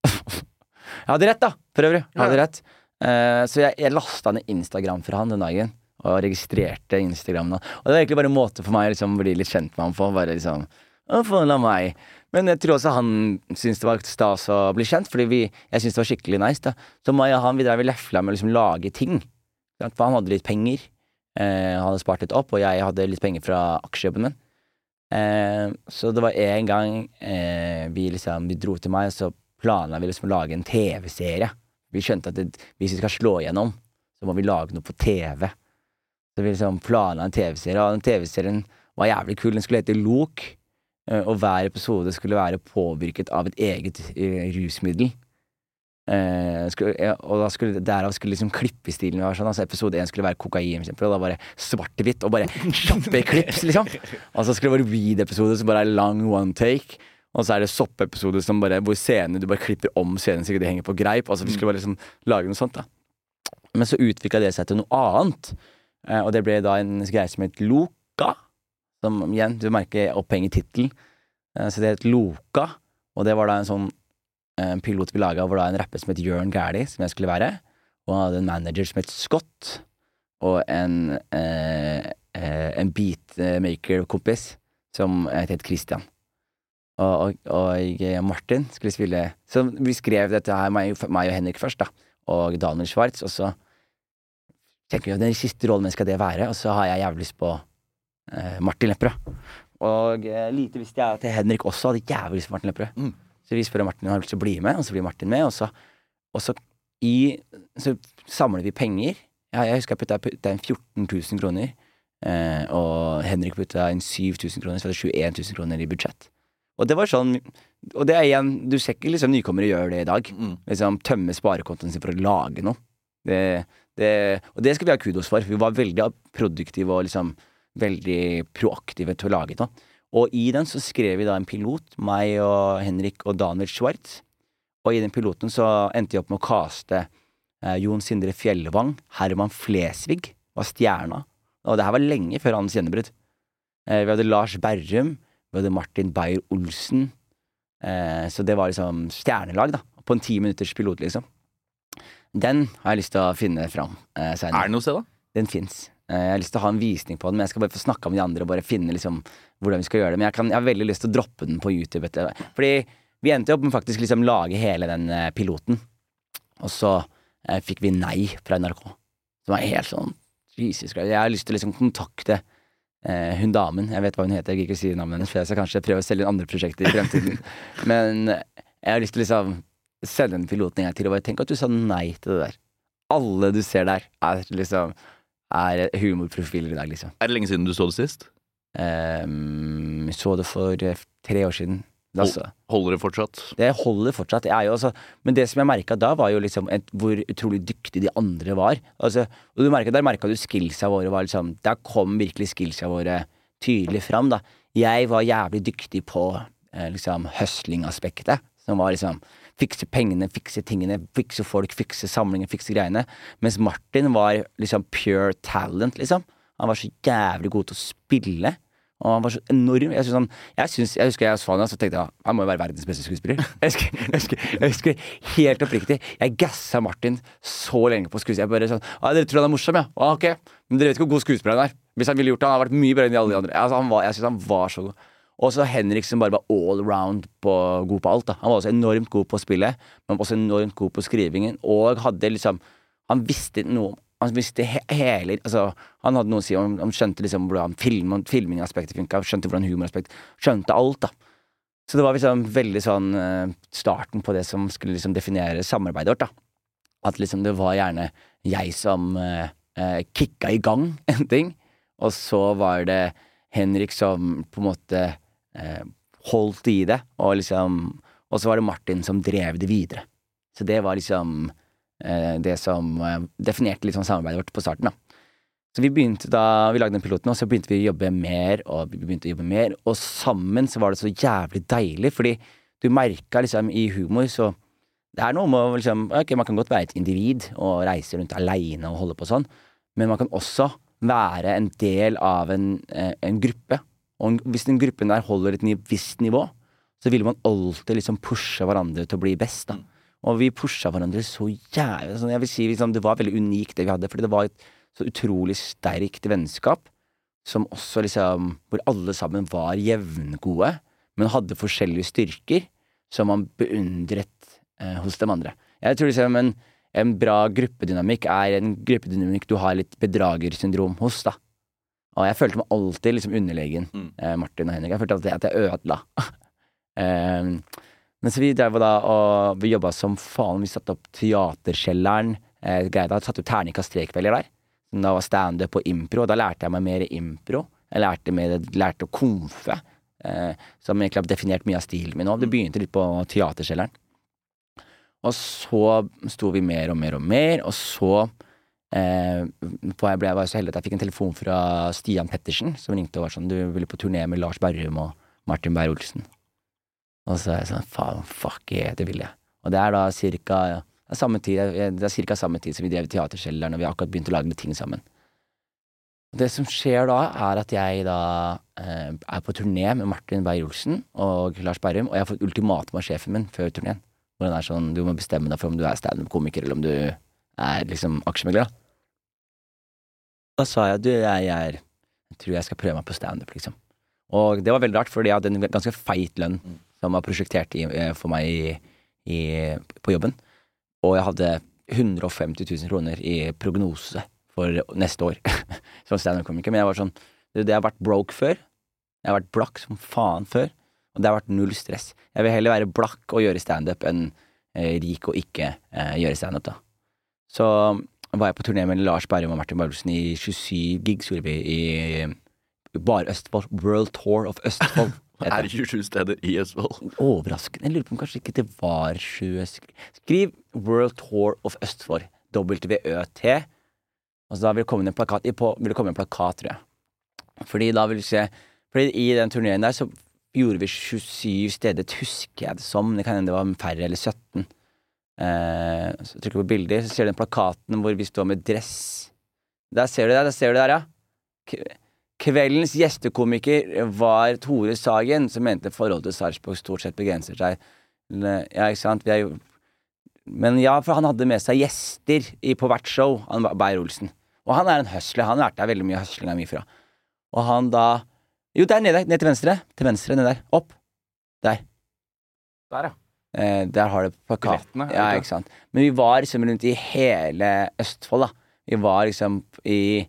(laughs) Jeg hadde rett, da, for øvrig. Jeg hadde rett. Uh, så jeg, jeg lasta ned Instagram fra han den dagen. Og registrerte Instagramen. Og det var egentlig bare en måte for meg å liksom, bli litt kjent med ham på. Bare liksom Å, følg meg. Men jeg tror også han syntes det var stas å bli kjent, fordi vi, jeg syntes det var skikkelig nice. da Så meg og han vi drev og lefla med å liksom lage ting. For han hadde litt penger. Eh, han hadde spart litt opp, og jeg hadde litt penger fra aksjejobben min. Eh, så det var en gang eh, vi liksom Vi dro til meg, og så planla vi liksom å lage en TV-serie. Vi skjønte at det, hvis vi skal slå igjennom, så må vi lage noe på TV. Så vi liksom planla en TV-serie, og den TV-serien var jævlig kul. Den skulle hete Lok, og hver episode skulle være påvirket av et eget rusmiddel. Eh, skulle, ja, og da skulle, derav skulle liksom klippestilen være sånn. Altså Episode én skulle være kokain, eksempel, og da bare svart-hvitt og bare kjappe klips, liksom. Og så skulle det være weed-episode som bare er lang one take. Og så er det soppepisode hvor scenene du bare klipper om scenen så ikke de henger på greip. Altså Vi skulle bare liksom lage noe sånt, da. Men så utvikla det seg til noe annet. Eh, og det ble da en greie som het Loka. Som igjen, du merker oppheng i tittelen. Eh, så det het Loka, og det var da en sånn eh, pilot vi laga hvor da en rapper som het Jørn Gæli, som jeg skulle være, og han hadde en manager som het Scott, og en, eh, eh, en beatmaker-kompis som het Christian. Og, og, og Martin skulle spille Så vi skrev dette her, meg, meg og Henrik først, da, og Daniel Schwartz, og så tenker vi den siste rollen min skal det være, og så har jeg jævlig lyst på eh, Martin Lepperød. Og eh, lite visste jeg at Henrik også hadde jævlig lyst på Martin Lepperød. Mm. Så vi spør om Martin har lyst til å bli med, og så blir Martin med, og så, og så i Så samler vi penger. Ja, jeg husker jeg putta, putta inn 14 000 kroner, eh, og Henrik putta inn 7000 kroner, så vi hadde 21 000 kroner i budsjett. Og det var sånn Og det er igjen Du ser ikke liksom nykommere gjøre det i dag. Mm. Liksom Tømme sparekontoen sin for å lage noe. Det, det, og det skal vi ha kudos for. Vi var veldig produktive og liksom veldig proaktive til å lage noe. Og i den så skrev vi da en pilot, meg og Henrik og Daniel Schwartz. Og i den piloten så endte jeg opp med å kaste eh, Jon Sindre Fjellvang, Herman Flesvig var stjerna. Og det her var lenge før hans gjennombrudd. Eh, vi hadde Lars Berrum, vi hadde Martin Beyer-Olsen. Eh, så det var liksom stjernelag, da. På en ti minutters pilot, liksom. Den har jeg lyst til å finne fram eh, seinere. Er det noe sted, da? Den fins. Jeg har lyst til å ha en visning på den, men jeg skal bare få snakka med de andre og bare finne liksom hvordan vi skal gjøre det. Men jeg, kan, jeg har veldig lyst til å droppe den på YouTube. Etter. Fordi vi endte opp med faktisk liksom lage hele den eh, piloten, og så eh, fikk vi nei fra NRK. Som er helt sånn Jesus Christ. Jeg har lyst til å liksom kontakte eh, hun damen. Jeg vet hva hun heter, jeg gidder ikke si navnet hennes, for jeg skal kanskje prøve å selge inn andre prosjekter i fremtiden. (laughs) men jeg har lyst til å liksom sende den piloten en gang til og bare tenk at du sa nei til det der. Alle du ser der, er liksom er humorprofiler i dag, liksom. Er det lenge siden du så det sist? Um, så det for eh, tre år siden. Da, Holder det fortsatt? det holder fortsatt. Jeg jo også, men det som jeg merka da, var jo liksom et, hvor utrolig dyktige de andre var. Altså, og du merket, Der merka du skillsa våre var liksom Der kom virkelig skillsa våre tydelig fram, da. Jeg var jævlig dyktig på eh, liksom hustling-aspektet, som var liksom Fikse pengene, fikse tingene, fikse folk, fikse samlinger, fikse greiene. Mens Martin var liksom pure talent, liksom. Han var så jævlig god til å spille. Og han var så enorm. Jeg, synes han, jeg, synes, jeg husker jeg så han, så tenkte jeg han må jo være verdens beste skuespiller. (laughs) Jeg husker, jeg husker, jeg husker helt oppriktig Jeg gassa Martin så lenge på skuespill. Jeg bare sånn 'Dere tror han er morsom, ja?' Ah, ok. Men dere vet ikke hvor god skuespiller han er. Hvis han ville gjort det, han hadde vært mye bedre enn de alle de andre. Altså, var, jeg synes han var så god. Og så Henrik som bare var all around på, god på alt. da Han var også enormt god på spillet, men også enormt god på skrivingen. Og hadde liksom Han visste noe om han visste he hele altså, Han hadde noe å si om Han skjønte liksom hvordan film, filmingaspektet funka, skjønte hvordan humoraspektet Skjønte alt, da. Så det var liksom veldig sånn uh, starten på det som skulle liksom definere samarbeidet vårt, da. At liksom det var gjerne jeg som uh, uh, kicka i gang (laughs) en ting, og så var det Henrik som på en måte holdt i det, og liksom Og så var det Martin som drev det videre. Så det var liksom det som definerte litt sånn samarbeidet vårt på starten, da. Så vi begynte da vi lagde den piloten, og så begynte vi å jobbe mer, og vi begynte å jobbe mer, og sammen så var det så jævlig deilig, fordi du merka liksom i humor så Det er noe med å liksom Ok, man kan godt være et individ og reise rundt aleine og holde på sånn, men man kan også være en del av en, en gruppe. Og hvis den gruppen der holder et visst nivå, så vil man alltid liksom pushe hverandre til å bli best, da. Og vi pusha hverandre så jævlig. Sånn, jeg vil si liksom, Det var veldig unikt, det vi hadde, fordi det var et så utrolig sterkt vennskap. Som også liksom Hvor alle sammen var jevngode, men hadde forskjellige styrker som man beundret eh, hos de andre. Jeg tror liksom en, en bra gruppedynamikk er en gruppedynamikk du har litt bedragersyndrom hos, da. Og jeg følte meg alltid liksom underlegen Mm. eh, Martin og Henrik. Jeg følte alltid at jeg ødela. um, (laughs) men så vi drev da og vi jobba som faen. Vi satte opp Teaterkjelleren. Eh, greia da, satte opp terningkast tre-kvelder der. Da var standup og impro, og da lærte jeg meg mer impro. Jeg lærte, mer, lærte å komfe, eh, som egentlig har definert mye av stilen min nå. Det begynte litt på Teaterkjelleren. Og så sto vi mer og mer og mer, og så eh, jeg ble jeg var så heldig at jeg fikk en telefon fra Stian Pettersen, som ringte og var sånn Du ville på turné med Lars Berrum og Martin Beyer-Olsen. Og så er jeg sånn Faen, fuck yeah, det vil jeg. Og det er da cirka det er samme tid, det er cirka samme tid som vi drev Teaterkjelleren, og vi har akkurat begynt å lage litt ting sammen. Det som skjer da, er at jeg da eh, er på turné med Martin Beyer-Olsen og Lars Berrum, og jeg har fått ultimatum av sjefen min før turneen. Hvor han er sånn Du må bestemme deg for om du er standup-komiker, eller om du er liksom aksjemegler, da. Da sa jeg du, jeg jeg, Jeg tror jeg skal prøve meg på standup, liksom. Og det var veldig rart, fordi jeg hadde en ganske feit lønn som var prosjektert i, eh, for meg i, i, på jobben. Og jeg hadde 150 000 kroner i prognose for neste år (laughs) som standup-komiker. Men jeg var sånn du, Det har vært broke før. Jeg har vært blakk som faen før. Og det har vært null stress. Jeg vil heller være blakk og gjøre standup enn eh, rik og ikke eh, gjøre standup, da. Så var jeg på turné med Lars Berrum og Martin Barrosen i 27 gigs gjorde vi i bare Østfold. World Tour of Østfold. Er det. det 27 steder i Østfold? Overraskende. Jeg lurer på om kanskje ikke det var 20 Skriv World Tour of Østfold. WØT. Og da vil det komme en plakat, på, vil det komme en plakat, tror jeg. Fordi da vil se Fordi i den turneen der så gjorde vi 27 steder, husker jeg det som. Det kan hende det var færre eller 17. Eh, så trykker du på bilder, så ser du den plakaten hvor vi står med dress. Der ser du det, der ser du det ja. Kveldens gjestekomiker var Tore Sagen, som mente forholdet til Sarpsborg stort sett begrenser seg Ja, ikke sant? Er Men ja, for han hadde med seg gjester i, på hvert show, han Beyer-Olsen. Og han er en hustler. Han har vært der veldig mye hustling av mye fra. Og han da Jo, der nede. Ned til venstre. Til venstre, ned der. Opp. Der. Der, ja. Eh, der har du plakaten. Ja, ikke sant. Men vi var liksom rundt i hele Østfold, da. Vi var liksom i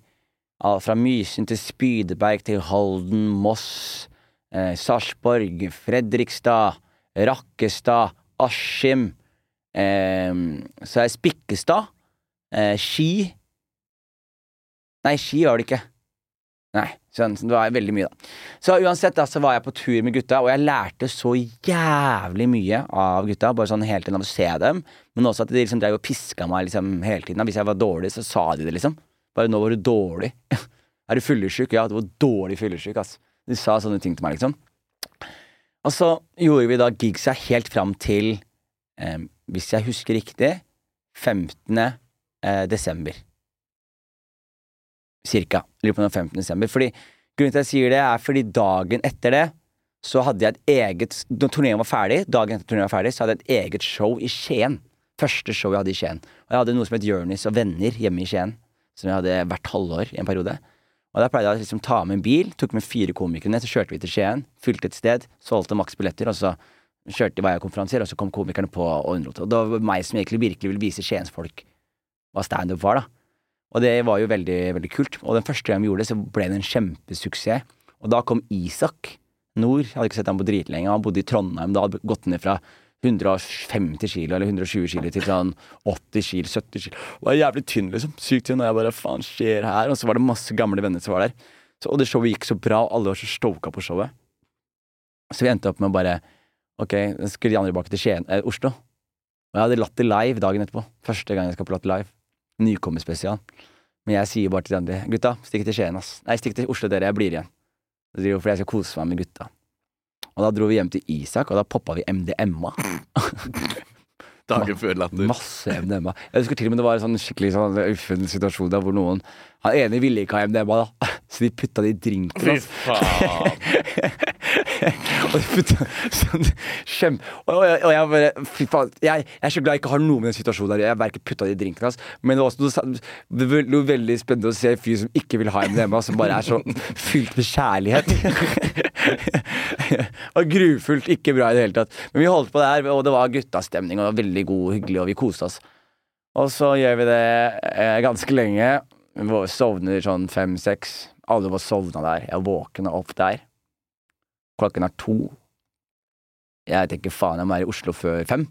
fra Mysen til Spydeberg til Halden, Moss, eh, Sarpsborg, Fredrikstad, Rakkestad, Askim, eh, så er Spikkestad, eh, Ski Nei, Ski var det ikke. Nei, det var veldig mye, da. Så uansett, da, så var jeg på tur med gutta, og jeg lærte så jævlig mye av gutta. Bare sånn hele tiden av å se dem, men også at de liksom drev og piska meg liksom hele tiden. Hvis jeg var dårlig, så sa de det, liksom. Bare 'nå var du dårlig'. (laughs) er du fyllesyk? Ja, du var dårlig fyllesyk, ass. De sa sånne ting til meg, liksom. Og så gjorde vi da gigsa helt fram til, eh, hvis jeg husker riktig, 15. Eh, desember cirka. Lurer på om 15. desember. Fordi, grunnen til at jeg sier det, er fordi dagen etter det så hadde jeg et eget Når turneen var ferdig, dagen etter turneen var ferdig, så hadde jeg et eget show i Skien. Første show jeg hadde i Skien. Og jeg hadde noe som het Jonis og venner hjemme i Skien. Som jeg hadde hvert halvår i en periode. Og da pleide jeg å liksom ta med en bil, tok med fire komikere ned, så kjørte vi til Skien, fylte et sted, solgte maks billetter, og så kjørte vi konferanser og så kom komikerne på og underholdt. Og det var meg som egentlig virkelig ville vise Skiensfolk hva standup var, da. Og det var jo veldig, veldig kult. Og den første gang vi gjorde det, så ble det en kjempesuksess. Og da kom Isak Nord. Jeg hadde ikke sett ham på dritlenge. Han bodde i Trondheim. Da hadde gått ned fra 150 kilo eller 120 kilo til sånn 80 kilo, 70 kilo. Det var jævlig tynn, liksom. Sykt tynn. Og jeg bare faen skjer her? Og så var det masse gamle venner som var der. Så, og det showet gikk så bra, og alle var så stoka på showet. Så vi endte opp med å bare Ok, skulle de andre tilbake til Skien, eh, Oslo. Og jeg hadde latt det live dagen etterpå. Første gang jeg skal på Latter Live. Nykommerspesial. Men jeg sier bare til de andre gutta, stikk til Skien, ass. Nei, stikk til Oslo, dere. Jeg blir igjen. Fordi jeg skal kose meg med gutta. Og da dro vi hjem til Isak, og da poppa vi MDMA. (laughs) Dagen før latter. Masse MDMA. Jeg husker til og med det var en sånn skikkelig sånn uffen situasjon der hvor noen Han ene ville ikke ha MDMA, da. Så de putta det i drinken Fy faen. (laughs) og, de putta sånn kjem... Og, og, og jeg bare Fy faen. Jeg, jeg er så glad jeg ikke har noe med den situasjonen der. Jeg verken putta det i drinken hans, men det var også noe, det var noe veldig spennende å se en fyr som ikke vil ha MDMA, som bare er så (laughs) fylt med kjærlighet. (laughs) og grufullt. Ikke bra i det hele tatt. Men vi holdt på der, og det var guttastemning, og det var veldig god, hyggelig, og vi koste oss. Og så gjør vi det eh, ganske lenge. Vi sovner sånn fem-seks. Alle var sovna der. Jeg våkner opp der. Klokken er to. Jeg tenker faen, jeg må være i Oslo før fem.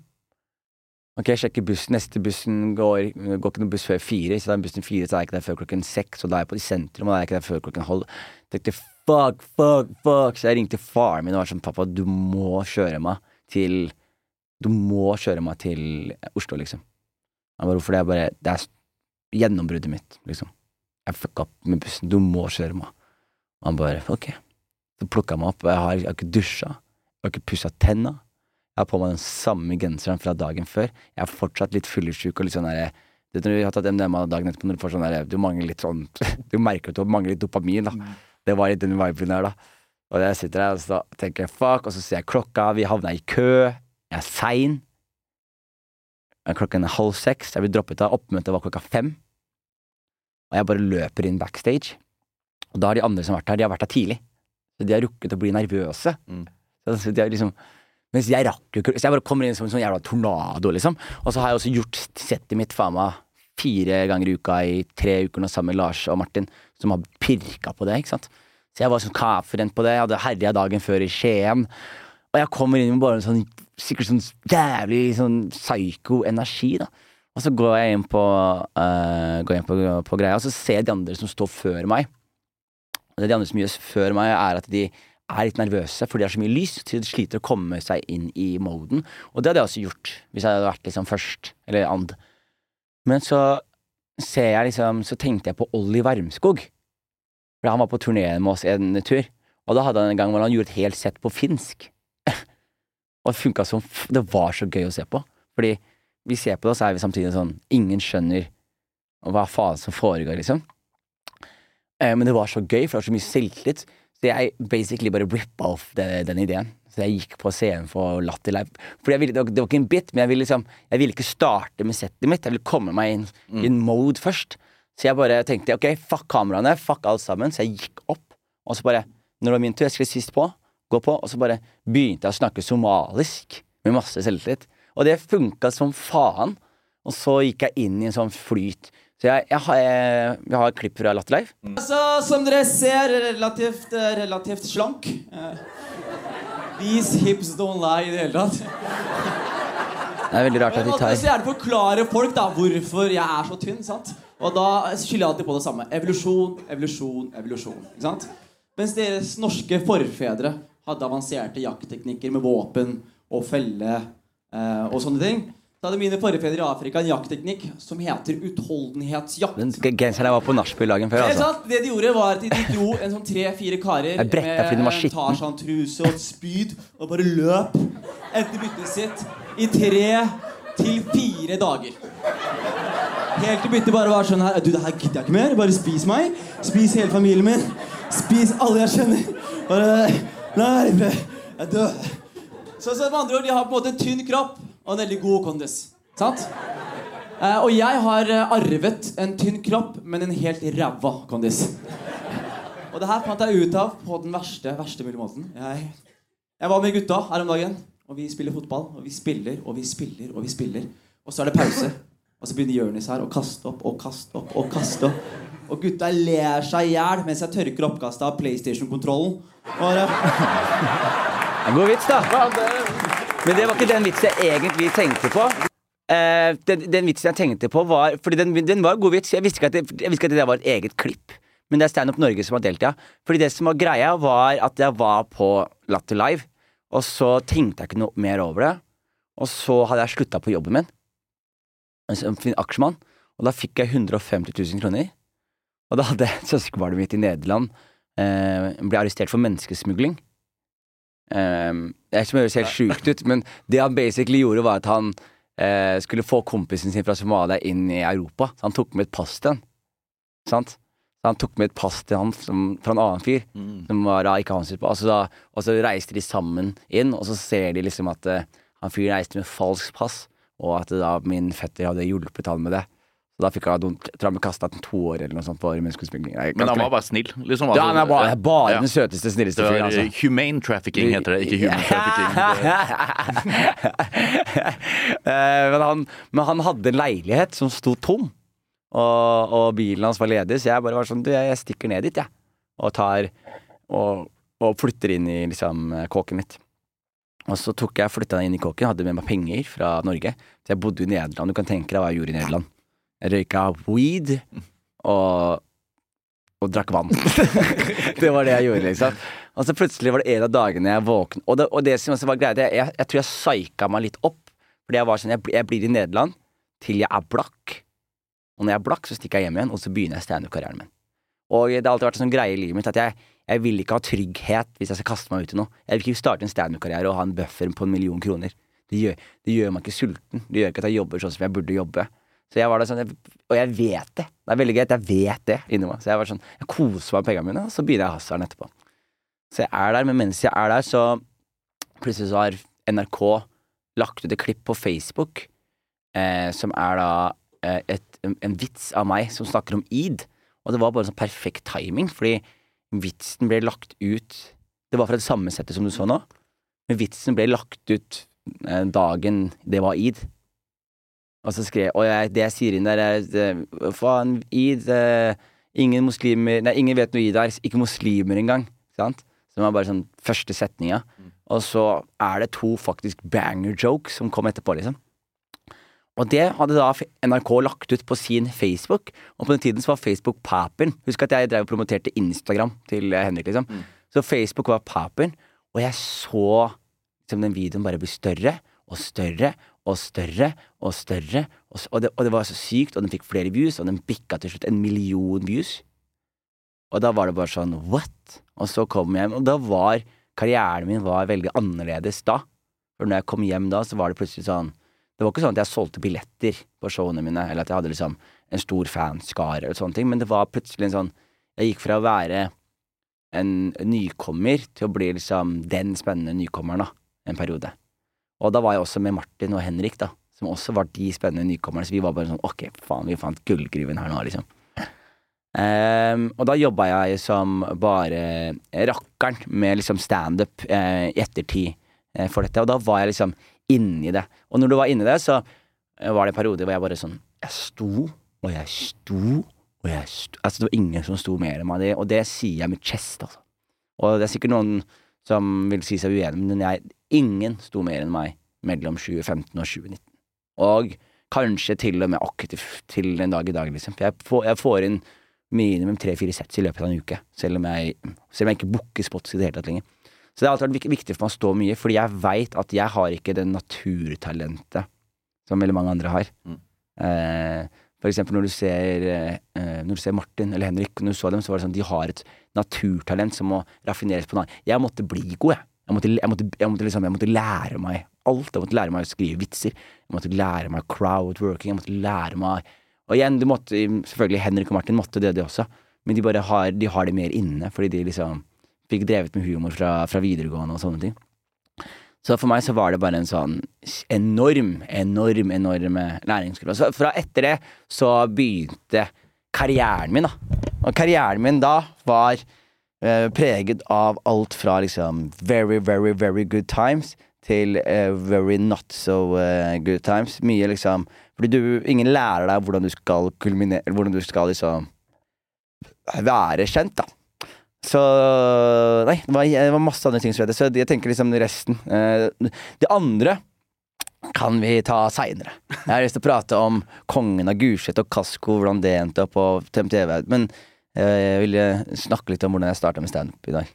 Ok, jeg sjekker bussen. Neste bussen går, går ikke noen buss før fire. Så da er bussen fire, så er jeg ikke der før klokken seks. Og da er jeg på i sentrum, og da er jeg ikke der før klokken halv. Tenkte fuck, fuck, fuck. Så jeg ringte faren min og var sånn pappa, du må kjøre meg til Du må kjøre meg til Oslo, liksom. Han bare, hvorfor det? Jeg bare, det er gjennombruddet mitt, liksom. Jeg fucka opp med bussen. Du må kjøre meg. Og han bare, ok. Så plukka jeg meg opp, jeg har, jeg har ikke dusja. Jeg har ikke pussa tenna. Jeg har på meg den samme genseren fra dagen før. Jeg er fortsatt litt fyllesyk og litt sånn derre du når du har tatt MDMA dagen etterpå, når du får sånn derre Du mangler litt sånn (laughs) Du merker at du mangler litt dopamin, da. Det var litt den viben der, da. Og jeg sitter der og så tenker jeg fuck, og så ser jeg klokka, vi havna i kø, jeg er sein. Klokken er halv seks, jeg blir droppet av, oppmøtet var klokka fem. Og jeg bare løper inn backstage. Og da har de andre som har vært her, de har vært her tidlig. Så de har rukket å bli nervøse. Mm. Så de har liksom Mens jeg rakk jo ikke Så jeg bare kommer inn som en sånn jævla tornado, liksom. Og så har jeg også gjort settet mitt faen meg fire ganger i uka i tre uker nå sammen med Lars og Martin, som har pirka på det, ikke sant. Så jeg var sånn kaffrent på det, jeg hadde herja dagen før i Skien. Og jeg kommer inn med bare en sånn sikkert sånn jævlig sånn psyko-energi, da. Og så går jeg inn på, uh, går inn på, på greia, og så ser jeg de andre som står før meg. Og det de andre som gjør før meg, er at de er litt nervøse, for de har så mye lys, så de sliter å komme seg inn i moden. Og det hadde jeg også gjort, hvis jeg hadde vært liksom først, eller and. Men så ser jeg liksom, så tenkte jeg på Olli Wermskog. For han var på turné med oss en tur, og da hadde han en gang hvor han gjorde et helt sett på finsk. (laughs) og det funka som Det var så gøy å se på. Fordi vi ser på det, og så er vi samtidig sånn Ingen skjønner hva faen som foregår, liksom. Eh, men det var så gøy, for det var så mye selvtillit. Så jeg basically bare rippa off det, den ideen. Så jeg gikk på scenen for Latter Live. Fordi jeg ville, det, var, det var ikke en bit, men jeg ville liksom Jeg ville ikke starte med settet mitt. Jeg ville komme meg inn i en mode først. Så jeg bare tenkte ok, fuck kameraene, fuck alt sammen. Så jeg gikk opp, og så bare Når det var min tur, jeg skulle sist på, gå på, og så bare begynte jeg å snakke somalisk med masse selvtillit. Og det funka som faen. Og så gikk jeg inn i en sånn flyt. Så jeg, jeg, har, jeg, jeg har et klipp fra Latterlife. Mm. Altså, som dere ser, relativt, relativt slank. Eh, These hips don't lie i det hele tatt. Det er veldig rart at de tar så gjerne forklare folk da hvorfor jeg er så tynn. sant? Og da skylder jeg alltid på det samme. Evolusjon, evolusjon, evolusjon. ikke sant? Mens deres norske forfedre hadde avanserte jaktteknikker med våpen og felle eh, og sånne ting, så hadde mine forfedre i Afrika en jaktteknikk som heter utholdenhetsjakt. Den genseren jeg var på nachspiel dagen før, altså. Det, Det de gjorde, var at de, de dro en sånn tre-fire karer skitten. Tarzan-truse og et spyd og bare løp etter byttet sitt i tre til fire dager. Helt til byttet bare var sånn her Du, det her gidder jeg ikke mer. Bare spis meg. Spis hele familien min. Spis alle jeg kjenner. Bare Nei, jeg dør. Så, så med andre ord, de har på en måte en tynn kropp og en veldig god kondis. Sant? Eh, og jeg har eh, arvet en tynn kropp, men en helt ræva kondis. Og det her fant jeg ut av på den verste, verste mulige måten. Jeg, jeg var med gutta her om dagen, og vi spiller fotball. Og vi spiller og vi spiller og vi spiller. Og så er det pause. Og så begynner Jonis her å kaste opp og kaste opp og kaste opp. Og gutta ler seg i hjel mens jeg tørker oppkastet av PlayStation-kontrollen. Og En god vits, da. Men det var ikke den vitsen jeg egentlig tenkte på. Eh, den, den vitsen jeg tenkte på, var Fordi den, den var god vits. Jeg visste ikke at det, jeg visste ikke at det var et eget klipp. Men det er Standup Norge som har delt det. ja. Fordi det som var greia, var at jeg var på Latter Live, og så tenkte jeg ikke noe mer over det. Og så hadde jeg slutta på jobben min som aksjemann, og da fikk jeg 150 000 kroner. Og da hadde søskenbarnet mitt i Nederland eh, ble arrestert for menneskesmugling. Um, det er ikke som høres helt sjukt ut, men det han basically gjorde, var at han eh, skulle få kompisen sin fra Somalia inn i Europa. Så han tok med et pass til han. Sant? Så han tok med et pass til han som, fra en annen fyr, som var da ikke hans pass. Og, da, og så reiste de sammen inn, og så ser de liksom at eh, han fyren reiste med falskt pass, og at da min fetter hadde hjulpet han med det. Så da fikk jeg noen, tror ble kastet to år eller noe sånt for. Men han var bare snill. Liksom, ja, han er bare, bare Ja. den søteste, snilleste fyren. Altså. humane trafficking, heter det. Ikke human trafficking. (laughs) Eh, men, han, men han hadde en leilighet som sto tom, og, og bilen hans var ledig, så jeg bare var sånn Du, jeg, stikker ned dit, jeg. Og tar og, og flytter inn i liksom kåken mitt. Og så tok jeg flytta inn i kåken, hadde med meg penger fra Norge. Så jeg bodde i Nederland. Du kan tenke deg hva jeg gjorde i Nederland. Jeg røyka weed og, og drakk vann. (laughs) det var det jeg gjorde, liksom. Og så plutselig var det en av dagene jeg våknet Og det, og det som også var greia, det- jeg, jeg tror jeg psyka meg litt opp. Fordi jeg var sånn, jeg, jeg blir i Nederland til jeg er blakk. Og når jeg er blakk, så stikker jeg hjem igjen, og så begynner jeg standup-karrieren min. Og det har alltid vært en sånn greie i livet mitt at jeg, jeg vil ikke ha trygghet hvis jeg skal kaste meg ut i noe. Jeg vil ikke starte en standup-karriere og ha en buffer på en million kroner. Det gjør, det gjør meg ikke sulten. Det gjør ikke at jeg jobber sånn som jeg burde jobbe. Så jeg var da sånn, Og jeg vet det. Det er veldig gøy at jeg vet det inni meg. Så jeg var sånn, jeg koser meg med pengene mine, og så begynner jeg hasarden etterpå. Så jeg er der, men mens jeg er der, så plutselig så har NRK lagt ut et klipp på Facebook eh, som er da eh, et, en, vits av meg som snakker om id. Og det var bare sånn perfekt timing, fordi vitsen ble lagt ut Det var fra det samme settet som du så nå, men vitsen ble lagt ut eh, dagen det var id. Og så skrev Og jeg, det jeg sier inn der, er Faen, id Ingen muslimer Nei, ingen vet noe id er. Ikke muslimer engang. Sant? Som var bare sånn første setninga. Og så er det to faktisk banger jokes som kom etterpå, liksom. Og det hadde da NRK lagt ut på sin Facebook, og på den tiden så var Facebook papen. Husk at jeg drev og promoterte Instagram til eh, Henrik, liksom. Så Facebook var papen, og jeg så liksom den videoen bare bli større og større og større og større. Og, og, det, og det var så sykt, og den fikk flere views, og den bikka til slutt en million views. Og da var det bare sånn what? Og så kom jeg hjem, og da var karrieren min var veldig annerledes da. For når jeg kom hjem da, så var det plutselig sånn Det var ikke sånn at jeg solgte billetter på showene mine, eller at jeg hadde liksom en stor fanskare eller sånne ting, men det var plutselig en sånn Jeg gikk fra å være en nykommer til å bli liksom den spennende nykommeren, da, en periode. Og da var jeg også med Martin og Henrik, da, som også var de spennende nykommerne, så vi var bare sånn ok, faen, vi fant gullgruven her nå, liksom. Um, og da jobba jeg som bare rakkeren med liksom standup eh, i ettertid eh, for dette, og da var jeg liksom inni det. Og når du var inni det, så eh, var det en periode hvor jeg bare sånn Jeg sto, og jeg sto, og jeg sto Altså, det var ingen som sto mer enn meg, og det sier jeg med chest, altså. Og det er sikkert noen som vil si seg uenig, men jeg, ingen sto mer enn meg mellom 2015 og 2019. Og kanskje til og med akkurat til, til en dag i dag, liksom. For jeg får, jeg får inn minimum tre-fire sets i løpet av en uke, selv om jeg, selv om jeg ikke booker spots i det hele tatt lenger. Så det har alltid vært viktig for meg å stå mye, fordi jeg veit at jeg har ikke det naturtalentet som veldig mange andre har. Mm. Eh, for eksempel når du ser eh, Når du ser Martin eller Henrik, når du så dem, så var det sånn de har et naturtalent som må raffineres på noe annet. Jeg måtte bli god, jeg. Jeg måtte, jeg, måtte, jeg, måtte liksom, jeg måtte lære meg alt. Jeg måtte lære meg å skrive vitser. Jeg måtte lære meg crowdworking. Jeg måtte lære meg Og igjen, selvfølgelig Henrik og Martin måtte det, de også. Men de har, de har det mer inne, fordi de liksom fikk drevet med humor fra, fra videregående og sånne ting. Så for meg så var det bare en sånn enorm, enorm, enorm læringskurve. Så fra etter det så begynte karrieren min, da. Og karrieren min da var eh, preget av alt fra liksom very, very, very good times til eh, very not so eh, good times. Mye liksom Fordi du, ingen lærer deg hvordan du skal kulminere Hvordan du skal liksom være kjent, da. Så Nei, det var, det var masse andre ting som skjedde. Så jeg tenker liksom resten eh, Det andre kan vi ta seinere. Jeg har lyst til å prate om kongen av Gulset og Kasko, hvordan det endte opp på TV. Men eh, jeg ville snakke litt om hvordan jeg starta med standup i dag.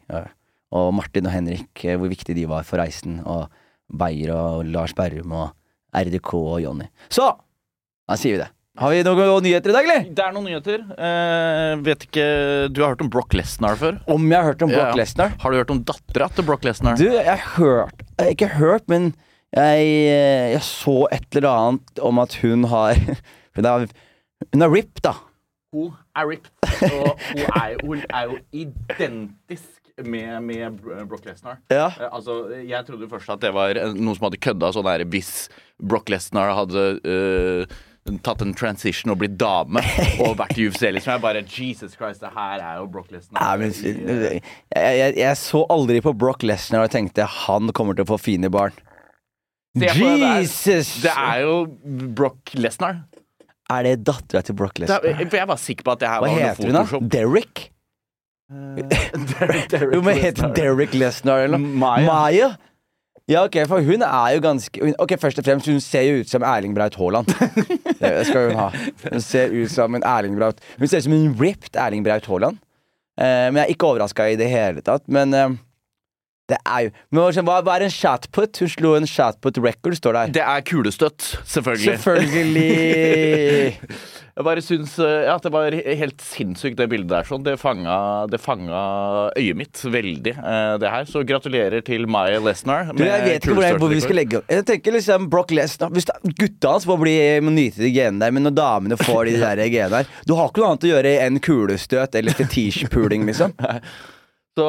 Og Martin og Henrik, eh, hvor viktig de var for reisen. Og Beyer og Lars Berrum og RDK og Jonny. Så da sier vi det. Har vi noen nyheter i dag, eller? Det er noen nyheter. Eh, vet ikke Du har hørt om Brock Lesnar før? Om jeg har hørt om Brock Ja. Lesnar? Har du hørt om dattera til Brock Lesnar? Du, jeg har hørt Jeg har ikke hørt, men jeg, eh, jeg så et eller annet om at hun har (laughs) Hun er, hun er RIP, da. Hun er ripped, og hun er, hun er jo identisk med, med Brock Lesnar. Ja. Eh, Altså, jeg trodde først at det var eh, noen som hadde kødda sånn her hvis Brock Lesnar hadde eh, tatt en transition og blitt dame og vært i UFC. Liksom. Jeg bare Jesus Christ, det her er jo Brock Lesnar. Eh, jeg, jeg, jeg så aldri på Brock Lesnar og tenkte han kommer til å få fine barn. Jesus! Det er jo Brock Lesnar. Er det dattera til Brock Lesnar? For jeg var sikker på at det her Hva var noe heter hun, da? Derrick? Derek? Derek, Derek Jo, men heter Derek Lesnar eller noe? Maya. Maya? Ja, ok, for hun er jo ganske Ok, Først og fremst, hun ser jo ut som Erling Braut Haaland. Det skal hun ha. Hun ser ut som en Erling Braut Hun ser ut som en ripped Erling Braut Haaland. Eh, men jeg er ikke overraska i det hele tatt. Men eh, det er jo men hva, hva er en shotput? Hun slo en shotput record, står der. Det er kulestøtt, selvfølgelig. Selvfølgelig! (laughs) Jeg bare syns eh, ja, det var helt sinnssykt, det bildet der. Sånn. Det, fanga, det fanga øyet mitt veldig, eh, det her. Så gratulerer til Maya Lesnar. Du, jeg vet ikke hvor, jeg, hvor vi skal legge opp. Jeg tenker liksom Brock Lesnar hvis det- Gutta hans må, bli, må nyte de genene der, men når damene får de (laughs) der genene der Du har ikke noe annet å gjøre enn kulestøt eller fetisjpuling, liksom. Så,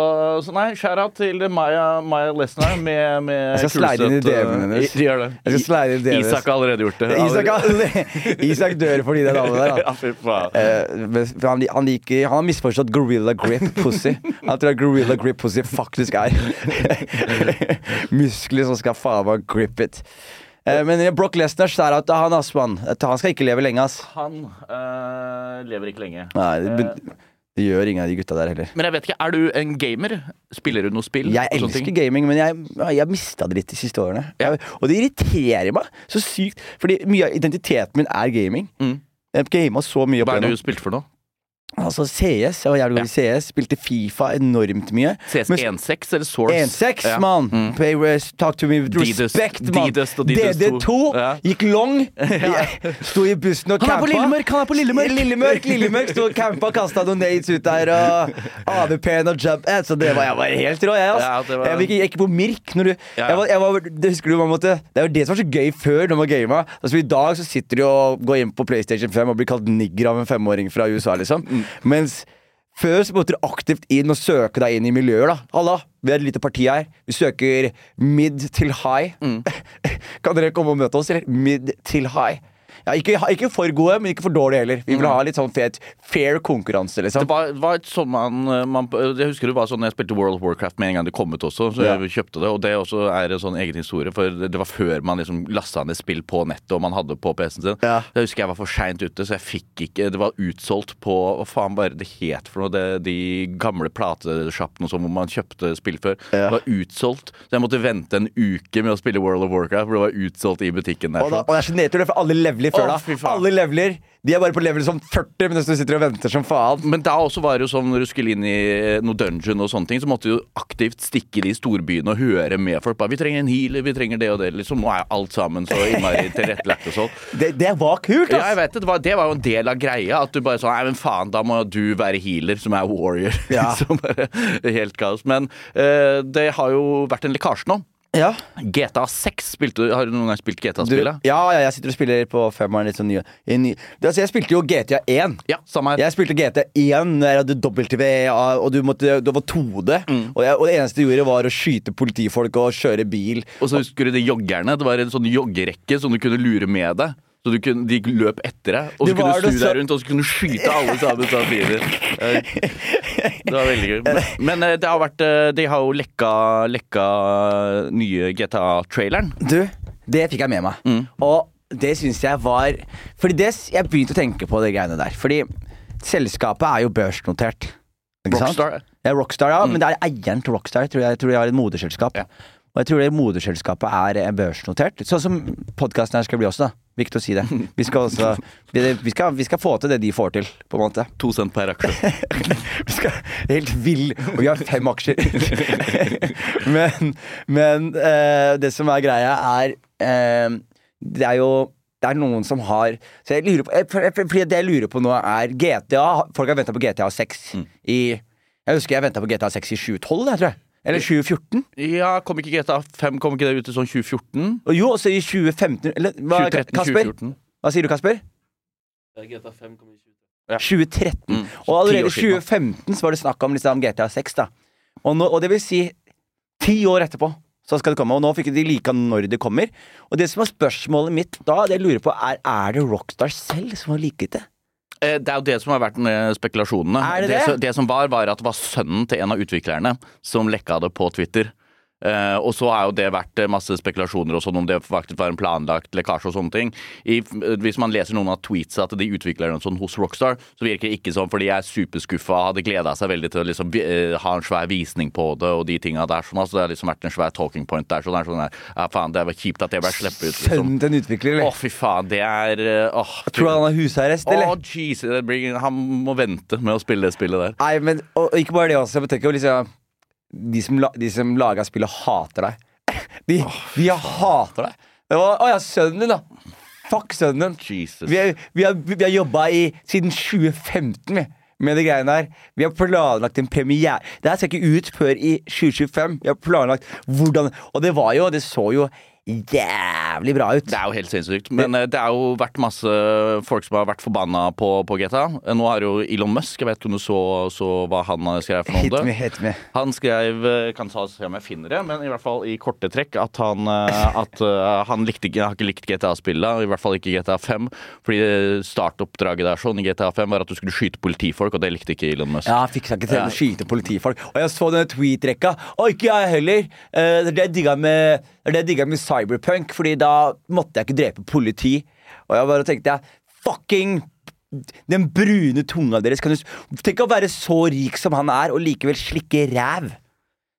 så nei, shout-out til Maya, Maya Lesnar med, med Jeg skal slide inn i DM-en eh, hennes. Gjør det. Jeg skal slide inn i DM-en. Isak har allerede gjort det. Isak, Isak dør fordi det navnet der. (laughs) Ja, fy faen. Eh, han, han, liker, han har misforstått gorilla grip pussy. Han tror at gorilla grip pussy faktisk er (laughs) muskler som skal faen meg grip it. Eh, men Brock Lesnar skjæra til han, ass, mann. Han skal ikke leve lenge, ass. Han eh, lever ikke lenge. Nei, det, det gjør ingen av de gutta der heller. Men jeg vet ikke, er du en gamer? Spiller du noe spill? Jeg elsker gaming, men jeg jeg har mista det litt de siste årene. Jeg, og det irriterer meg så sykt, fordi mye av identiteten min er gaming. Mm. Jeg gama så mye opp Hva er det du spilte for noe? Altså CS, jeg var jævlig god i CS. Spilte Fifa enormt mye. CS Men- 1.6 eller Source? 1-6, Ja. mann! Mm. Pay rest, Talk to me with respect, mann! Didus og Didus DD2. Ja. gikk long. (laughs) ja. Sto i bussen og Han er campa. på Lillemørk! han er på Lillemørk Lillemørk, Lillemørk Sto og campa, kasta nades ut der, og AVP-en og jump Så det var, jeg var helt rå, jeg, altså. Var- Jeg gikk, på Mirk når du jeg var, jeg var, Det husker du, man måtte Det er jo det som var så gøy før, når man gama. Altså, I dag så sitter du og går inn på PlayStation 5 og blir kalt nigger av en femåring fra USA, liksom. Mm. Mens før så måtte du aktivt inn og søke deg inn i miljøer. da Halla, vi er et lite parti her. Vi søker mid til high. Mm. (laughs) kan dere komme og møte oss? Eller mid til high. Ja, ikke, ikke for gode, men ikke for dårlige heller. Vi vil ha litt sånn fet, fair konkurranse, Det liksom. var, var et sånn man, man Jeg husker det var sånn jeg spilte World of Warcraft med en gang det kom ut også, så Ja. jeg kjøpte det. Og det også er en sånn egen historie, for det det var før man liksom lasta ned spill på nettet og man hadde på PC-en sin. Ja. Jeg husker jeg var for seint ute, så jeg fikk ikke Det var utsolgt på Hva faen bare det het for noe? Det, de gamle platesjappene sånn hvor man kjøpte spill før. Ja. Det var utsolgt. Så jeg måtte vente en uke med å spille World of Warcraft, for det var utsolgt i butikken der. Og, da, sånn. og det er så nedtur, for alle leveler før da. Oh. Alle leveler De er bare på level som 40 mens du sitter og venter som faen. Men da også var det jo sånn når du skulle inn i noe dungeon og sånne ting, så måtte du aktivt stikke i de storbyene og høre med folk. Bare, 'Vi trenger en healer, vi trenger det og det.' Liksom, nå er alt sammen så innmari (laughs) tilrettelagt og sånn. Det, det var kult, Ja, jeg vet det. Det var, det var jo en del av greia. At du bare sånn Nei, men faen, da må du være healer, som er warrior. Ja. (laughs) som bare Helt kaos. Men eh, det har jo vært en lekkasje nå. Ja. GTA 6 spilte du Har du noen gang spilt GTA-spillet? ja, ja, jeg sitter og spiller på femmeren litt sånn ny, i ny. Det, altså, Jeg spilte jo GTA 1. Ja, samme her. Jeg spilte GTA 1 når jeg hadde dobbelt TV og du måtte, du var 2D. Mm. Og, jeg, og det eneste du gjorde, var å skyte politifolk og kjøre bil. Og så husker du de joggerne? Det var en sånn joggerekke som du kunne lure med deg. Så du kunne, de løp etter deg, og så kunne du snu deg rundt og så kunne du skyte alle sammen samtidig. (laughs) Eh, Det var veldig gøy. Men, men eh, det har vært eh, De har jo lekka, lekka nye GTA-traileren. Du, det fikk jeg med meg. Mm. Og det syns jeg var Fordi det, jeg begynte å tenke på det greiene der. Fordi selskapet er jo børsnotert. Rockstar. Mm. Ja, Rockstar, ja. Men det er eieren til Rockstar. Tror jeg, jeg tror de har et moderselskap. Ja. Og jeg tror det moderselskapet er børsnotert. Sånn som podkasten her skal bli også, da. Viktig å si det. Vi skal, også, vi, vi, skal, vi skal få til det de får til, på en måte. To cent per aksje. (laughs) Vi skal Helt vill. Og vi har fem aksjer. (laughs) men men eh, det som er greia, er eh, Det er jo det er noen som har Så jeg lurer på jeg, det jeg lurer på nå, er GTA Folk har venta på GTA 6 i Jeg husker jeg venta på GTA 6 i 2012, jeg tror jeg. Eller 2014. Ja, kom ikke GTA 5 kom ikke det ut i sånn 2014? Og jo, også i 2015 Eller hva, 2013, Kasper? 2014. Hva sier du, Kasper? GTA 5 kom i 2013. Ja. 2013. Mm. Og allerede i Ti år siden, 2015 så var det snakk om liksom, GTA 6. da og, nå, og det vil si ti år etterpå så skal det komme. Og nå fikk de like når det kommer. Og det som er spørsmålet mitt da, det jeg lurer på, er er det Rockstar selv som har liket det? Eh, Det er jo det som har vært eh, spekulasjonene. Det det? som- det som var, var at det var sønnen til en av utviklerne som lekka det på Twitter. Eh, og så har jo det vært eh, masse spekulasjoner og sånn om det faktisk var en planlagt lekkasje og sånne ting. I, eh, hvis man leser noen av tweetsa til de utviklerne sånn hos Rockstar, så virker det ikke sånn, for de er superskuffa, hadde gleda seg veldig til å liksom, ha en svær visning på det og de tinga der. Sånn, altså, det har liksom vært en svær talking point der. Så det er sånn der, ja faen, det var kjipt at det ble sluppet ut. Liksom. Sønnen en utvikler, Å, fy faen, det er åh, åh, Tror du han har husarrest, eller? Å, Jesus, han må vente med å spille det spillet der. Nei, men og, og ikke bare det også. Jeg tenker jo liksom De som, la, de som laga spillet, hater deg. (laughs) De, de hater deg. Det var, Å ja, sønnen din, da. Fuck sønnen din. Jesus. Vi, er, vi, har, vi har jobba i siden 2015 vi, med de greiene her. Vi har planlagt en premiere. Det her skal ikke ut før i 2025. Vi har planlagt hvordan Og det var jo Det så jo jævlig bra ut. Det er jo helt sinnssykt. Men eh, det har jo vært masse folk som har vært forbanna på, på GTA. Eh, Nå er jo Elon Musk, jeg vet ikke om du så, så hva han skrev for noe om det. hit me. Han skrev, eh, kan ta, se om jeg finner det, men i hvert fall i korte trekk at han, at, han likte, har ikke likt GTA-spillet, i hvert fall ikke GTA 5. Fordi startoppdraget der sånn i GTA 5 var at du skulle skyte politifolk, og det likte ikke Elon Musk. Ja, han fikk seg ikke til å skyte politifolk. Og jeg så denne tweet-rekka. Og ikke jeg heller. Det digga med, det er det jeg digga med Cyberpunk, Fordi da måtte jeg ikke drepe politi. Og jeg bare tenkte jeg, fucking Den brune tunga deres kan du Tenk å være så rik som han er, og likevel slikke ræv.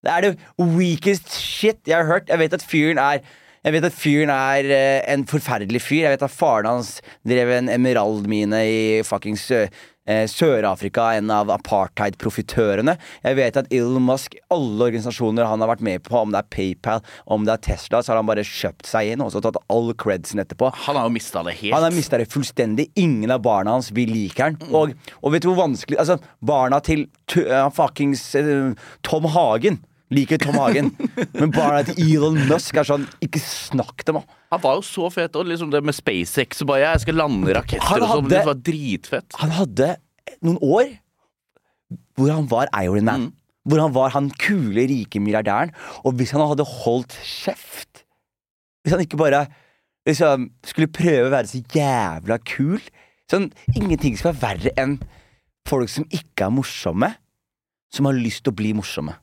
Det er det weakest shit jeg har hørt. Jeg vet at fyren er jeg vet at fyren er eh, en forferdelig fyr. Jeg vet at faren hans drev en emeraldmine i fucking Sø eh, Sør-Afrika, en av apartheid-profitørene. Jeg vet at Elon Musk, alle organisasjoner han har vært med på, om det er PayPal, om det er Tesla, så har han bare kjøpt seg inn og så tatt all credsen etterpå. Han har jo mista det helt. Han har mista det fullstendig. Ingen av barna hans vil like han. Og, og vet du hvor vanskelig Altså, barna til uh, fuckings uh, Tom Hagen liker Tom Hagen. (laughs) Men barna til Elon Musk er sånn Ikke snakk til meg. Han var jo så fet, og liksom det med SpaceX og bare Jeg skal lande raketter Han og sånn. Det var dritfett. Han hadde noen år hvor han var Iron Man. Hvor han var han kule, rike milliardæren. Og hvis han hadde holdt kjeft Hvis han ikke bare liksom skulle prøve å være så jævla kul Sånn, Ingenting skal være verre enn folk som ikke er morsomme, som har lyst til å bli morsomme.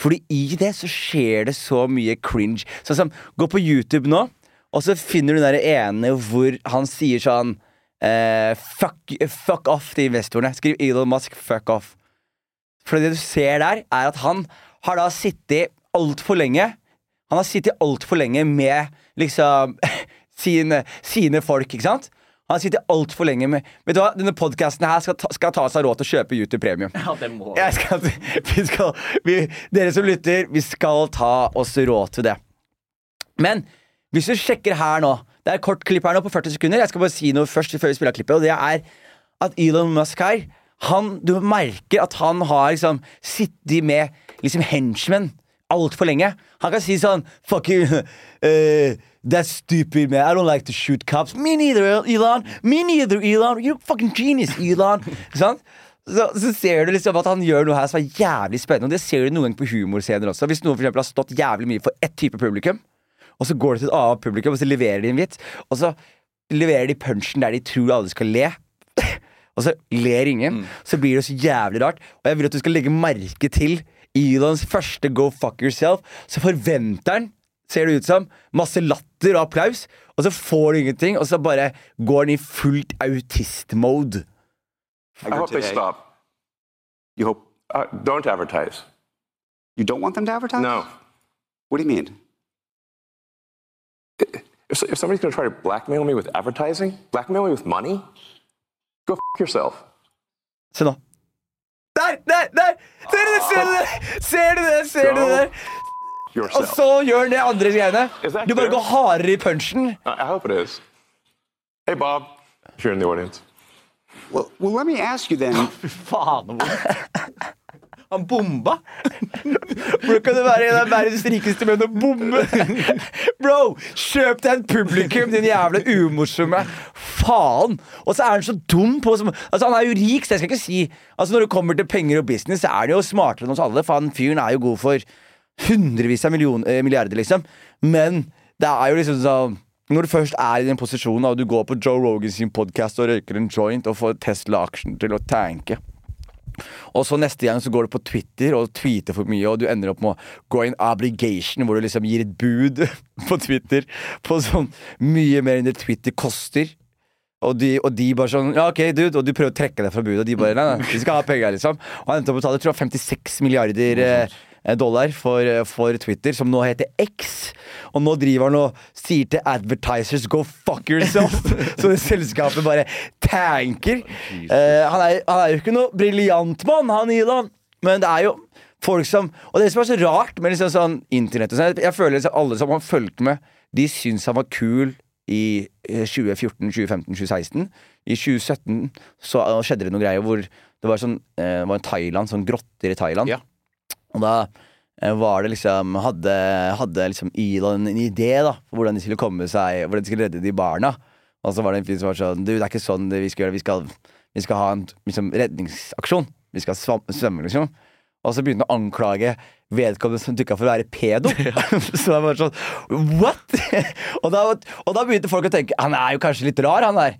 Fordi i det så skjer det så mye cringe. Sånn som, Gå på YouTube nå, og så finner du den der ene hvor han sier sånn eh, fuck, fuck off til investorene. Skriv Elon Musk, fuck off. For det du ser der, er at han har da sittet altfor lenge Han har sittet altfor lenge med liksom (laughs) sine, sine folk, ikke sant? Han har sittet altfor lenge med Vet du hva, denne podkasten her skal ta, skal ta seg råd til å kjøpe YouTube Premium. Ja, det må skal, vi skal, vi, dere som lytter, vi skal ta oss råd til det. Men hvis du sjekker her nå Det er et kort klipp her nå på 40 sekunder. Jeg skal bare si noe først før vi spiller klippet, og det er at Elon Musk her han, Du merker at han har liksom sittet med liksom henchmen altfor lenge. Han kan si sånn Fuck you. Uh, (laughs) that's stupid, man. I don't like to shoot cops. Me neither, Elon. Me neither, Elon. You're fucking genius, Elon. (laughs) Sant? Så, så ser du liksom at han gjør noe her som er jævlig spennende. Og det ser du noen ganger på humorscener også. Hvis noen for har stått jævlig mye for ett type publikum, og så går det til et annet publikum, og så leverer de en vits, og så leverer de punchen der de tror alle skal le. (laughs) og så ler ingen. Så blir det så jævlig rart. Og jeg vil at du skal legge merke til Elons første Go fuck yourself. Så forventer han, ser det ut som, masse latter og applaus, og så får du ingenting, og så bare går han i fullt autist-mode. I hope they stop. You hope? Uh, don't advertise. You don't want them to advertise? No. What do you mean? If, if somebody's going to try to blackmail me with advertising, blackmail me with money, go f yourself. Se nå. Der! Der! der Ser du det? Ser du det? Ser du det? Ser du det? Og så gjør han det andre greiene. Du bare går hardere i punchen. I, hope it is. Hey, Bob, if you're in the audience. Well, well, let me ask you then. (laughs) Faen, Han bomba! Hvordan kan du være en av verdens rikeste menn og bomme? Bro, kjøp deg en publikum, din jævla umorsomme faen! Og så er han så dum på som, Altså, han er jo rik, så jeg skal ikke si Altså, når det kommer til penger og business, så er han jo smartere enn oss alle, for han fyren er jo god for hundrevis av million, eh, milliarder, liksom. Men det er jo liksom sånn når du først er i den posisjonen og du går på Joe Rogan sin podkast og røyker en joint og får Tesla-aksjen til å tanke og så neste gang så går du på Twitter og tweeter for mye, og du ender opp med å gå i obligation hvor du liksom gir et bud (laughs) på Twitter på sånn mye mer enn det Twitter koster. Og de, og de bare sånn Ja, OK, dude. Og du prøver å trekke deg fra budet, og de bare Nei, nei, vi skal ha penger, liksom. Og han endte opp å betale tror jeg, 56 milliarder eh, dollar for, eh, for Twitter, som nå heter X. Og nå driver han og sier til advertisers 'go fuck yourself'. (laughs) så det selskapet bare tanker. Eh, han, er, han er jo ikke noe briljant mann, han Elon, men det er jo folk som Og det som er så rart med liksom sånn internett og sånn, Jeg føler liksom alle som har fulgt med, de syns han var kul i eh, 2014, 2015, 2016. I 2017 så skjedde det noen greier hvor det var sånn eh, det var en Thailand, sånn grotter i Thailand. Og da eh, var det liksom Hadde, hadde liksom Elon en idé da for hvordan de skulle komme seg Hvordan de skulle redde de barna. Og så var det en fyr som var sånn Du, det er ikke sånn vi skal gjøre. Vi skal, vi skal ha en liksom, redningsaksjon. Vi skal svømme, liksom. Og så begynte han å anklage vedkommende som dukka for å være pedo. (laughs) (laughs) så det var sånn What?! (laughs) og, da, og da begynte folk å tenke Han er jo kanskje litt rar, han der.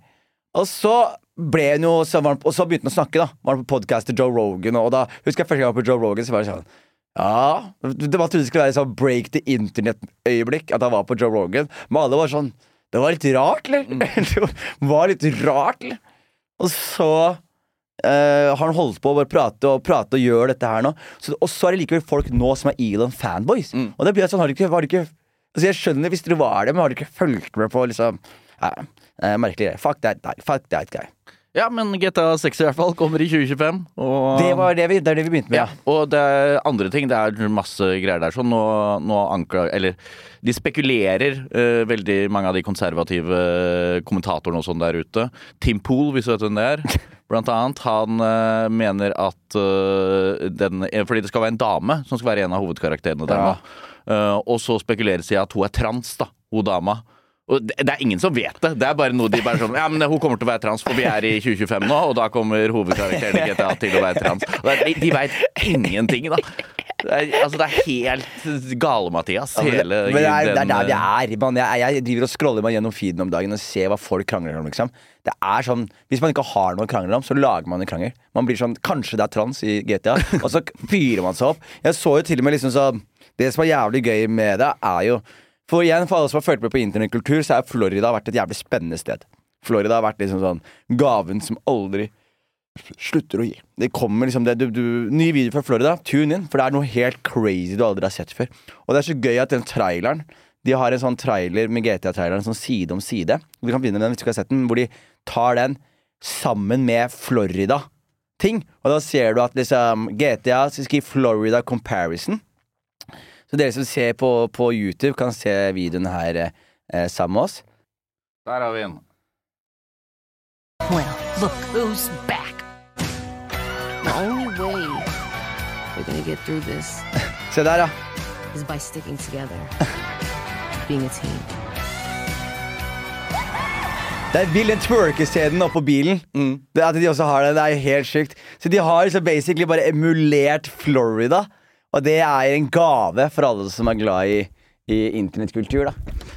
Og så ble hun jo så varm, Og så begynte han å snakke, da. Var på podkast til Joe Rogan, og da husker jeg første gang på Joe Rogan, så var det sånn Ja Det var trodde det skulle være sånn break the internet-øyeblikk at han var på Joe Rogan, men alle var sånn Det var litt rart, eller? (laughs) det var litt rart, eller? Og så Uh, har han holdt på å bare prate og prate og gjøre dette her nå. Så, og så er det likevel folk nå som er Elon-fanboys. Og det blir sånn, har du ikke, har du ikke Altså Jeg skjønner hvis dere var det, men har du ikke fulgt med på liksom uh, uh, Merkelig greie. Fuck that, guy. fuck that guy. Ja, men GTA 6 i hvert fall kommer i 2025. Og Det var det vi, det er det vi begynte med. Ja, og det er andre ting. Det er masse greier der. Så nå, nå anklager Eller de spekulerer, uh, veldig mange av de konservative kommentatorene og sånn der ute. Tim Pool, hvis du vet hvem det er. (laughs) Blant annet. Han uh, mener at uh, den Fordi det skal være en dame som skal være en av hovedkarakterene der Ja. nå. Eh, og så spekuleres det i at hun er trans, da. Hun dama. Og det, det er ingen som vet det. Det er bare noe de bare sånn Ja, men hun kommer til å være trans, for vi er i 2025 nå, og da kommer hovedkarakteren i GTA til å være trans. De, de veit ingenting, da. Det er, altså, det er helt gale, Mathias. Ja, men det- men det er, det er der vi er. Man, jeg, jeg driver og scroller meg gjennom feeden om dagen og ser hva folk krangler om. liksom Det er sånn, Hvis man ikke har noe å krangle om, så lager man en krangel. Man blir sånn, Kanskje det er trans i GTA, og så fyrer man seg opp. Jeg så jo til og med liksom så Det som er jævlig gøy med det, er jo For igjen, for alle som har fulgt med på internettkultur, så har Florida vært et jævlig spennende sted. Florida har vært liksom sånn gaven som aldri slutter å gi. Det kommer liksom det, du, du, Ny video fra Florida, tune in, for det er noe helt crazy du aldri har sett før. Og det er så gøy at den traileren De har en sånn trailer med GTA-traileren sånn side om side. Du kan begynne med den hvis du ikke har sett den, hvor de tar den sammen med Florida-ting. Og da ser du at liksom GTA skal gi Florida Comparison. Så dere som ser på, på YouTube, kan se videoen her eh, sammen med oss. Der har vi den. Well, look who's back. The only way we're gonna get through this (laughs) Se der, ja. is by sticking together, (laughs) being a team. Det er vill den twerkescenen oppå bilen. Det At de også har det, det er helt sjukt. Så de har liksom basically bare emulert Florida. Og det er en gave for alle som er glad i, i internettkultur, da.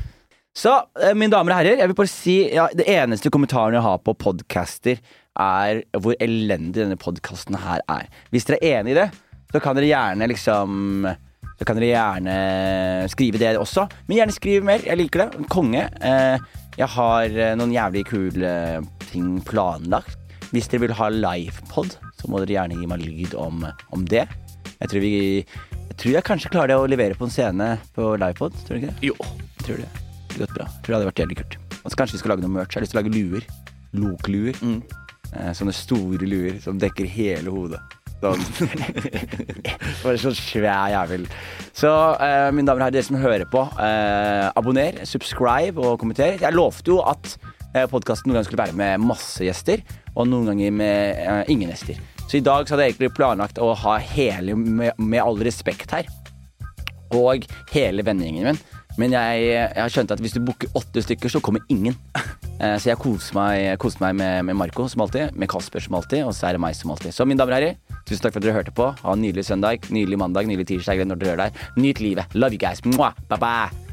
Så, eh, mine damer og herrer, jeg vil bare si ja, Det eneste kommentaren jeg har på podcaster, er hvor elendig denne podkasten her er. Hvis dere er enig i det, så kan dere gjerne liksom Så kan dere gjerne skrive det også. Men gjerne skriv mer. Jeg liker det. Konge. Eh, jeg har eh, noen jævlig kule ting planlagt. Hvis dere vil ha livepod, så må dere gjerne gi meg lyd om, om det. Jeg tror, vi, jeg tror jeg kanskje klarer det å levere på en scene på livepod. Tror du ikke det? Jo. Tror det. Det gått bra. Jeg tror det hadde vært jævlig kult. Og så kanskje vi skal lage noe merch. Jeg har lyst til å lage luer. Lokluer. Eh, sånne store luer som dekker hele hodet. Sånn. (laughs) (laughs) Bare sånn svær jævel. Så eh, mine damer og herrer, dere som hører på, eh, abonner, subscribe og kommenter. Jeg lovte jo at eh, podkasten noen ganger skulle være med masse gjester, og noen ganger med eh, ingen gjester. Så i dag så hadde jeg egentlig planlagt å ha hele Med, med all respekt her og hele vennegjengen min. Men jeg, jeg har skjønt at hvis du booker åtte stykker, så kommer ingen. (laughs) Eh, Så jeg koser meg, koser meg med, med Marco som alltid, med Kasper som alltid, og så er det meg som alltid. Så mine damer og herrer, tusen takk for at dere hørte på. Ha en nydelig søndag, nydelig mandag, nydelig tirsdag når dere hører der. Nyt livet. Love you guys. Mwah. Bye bye.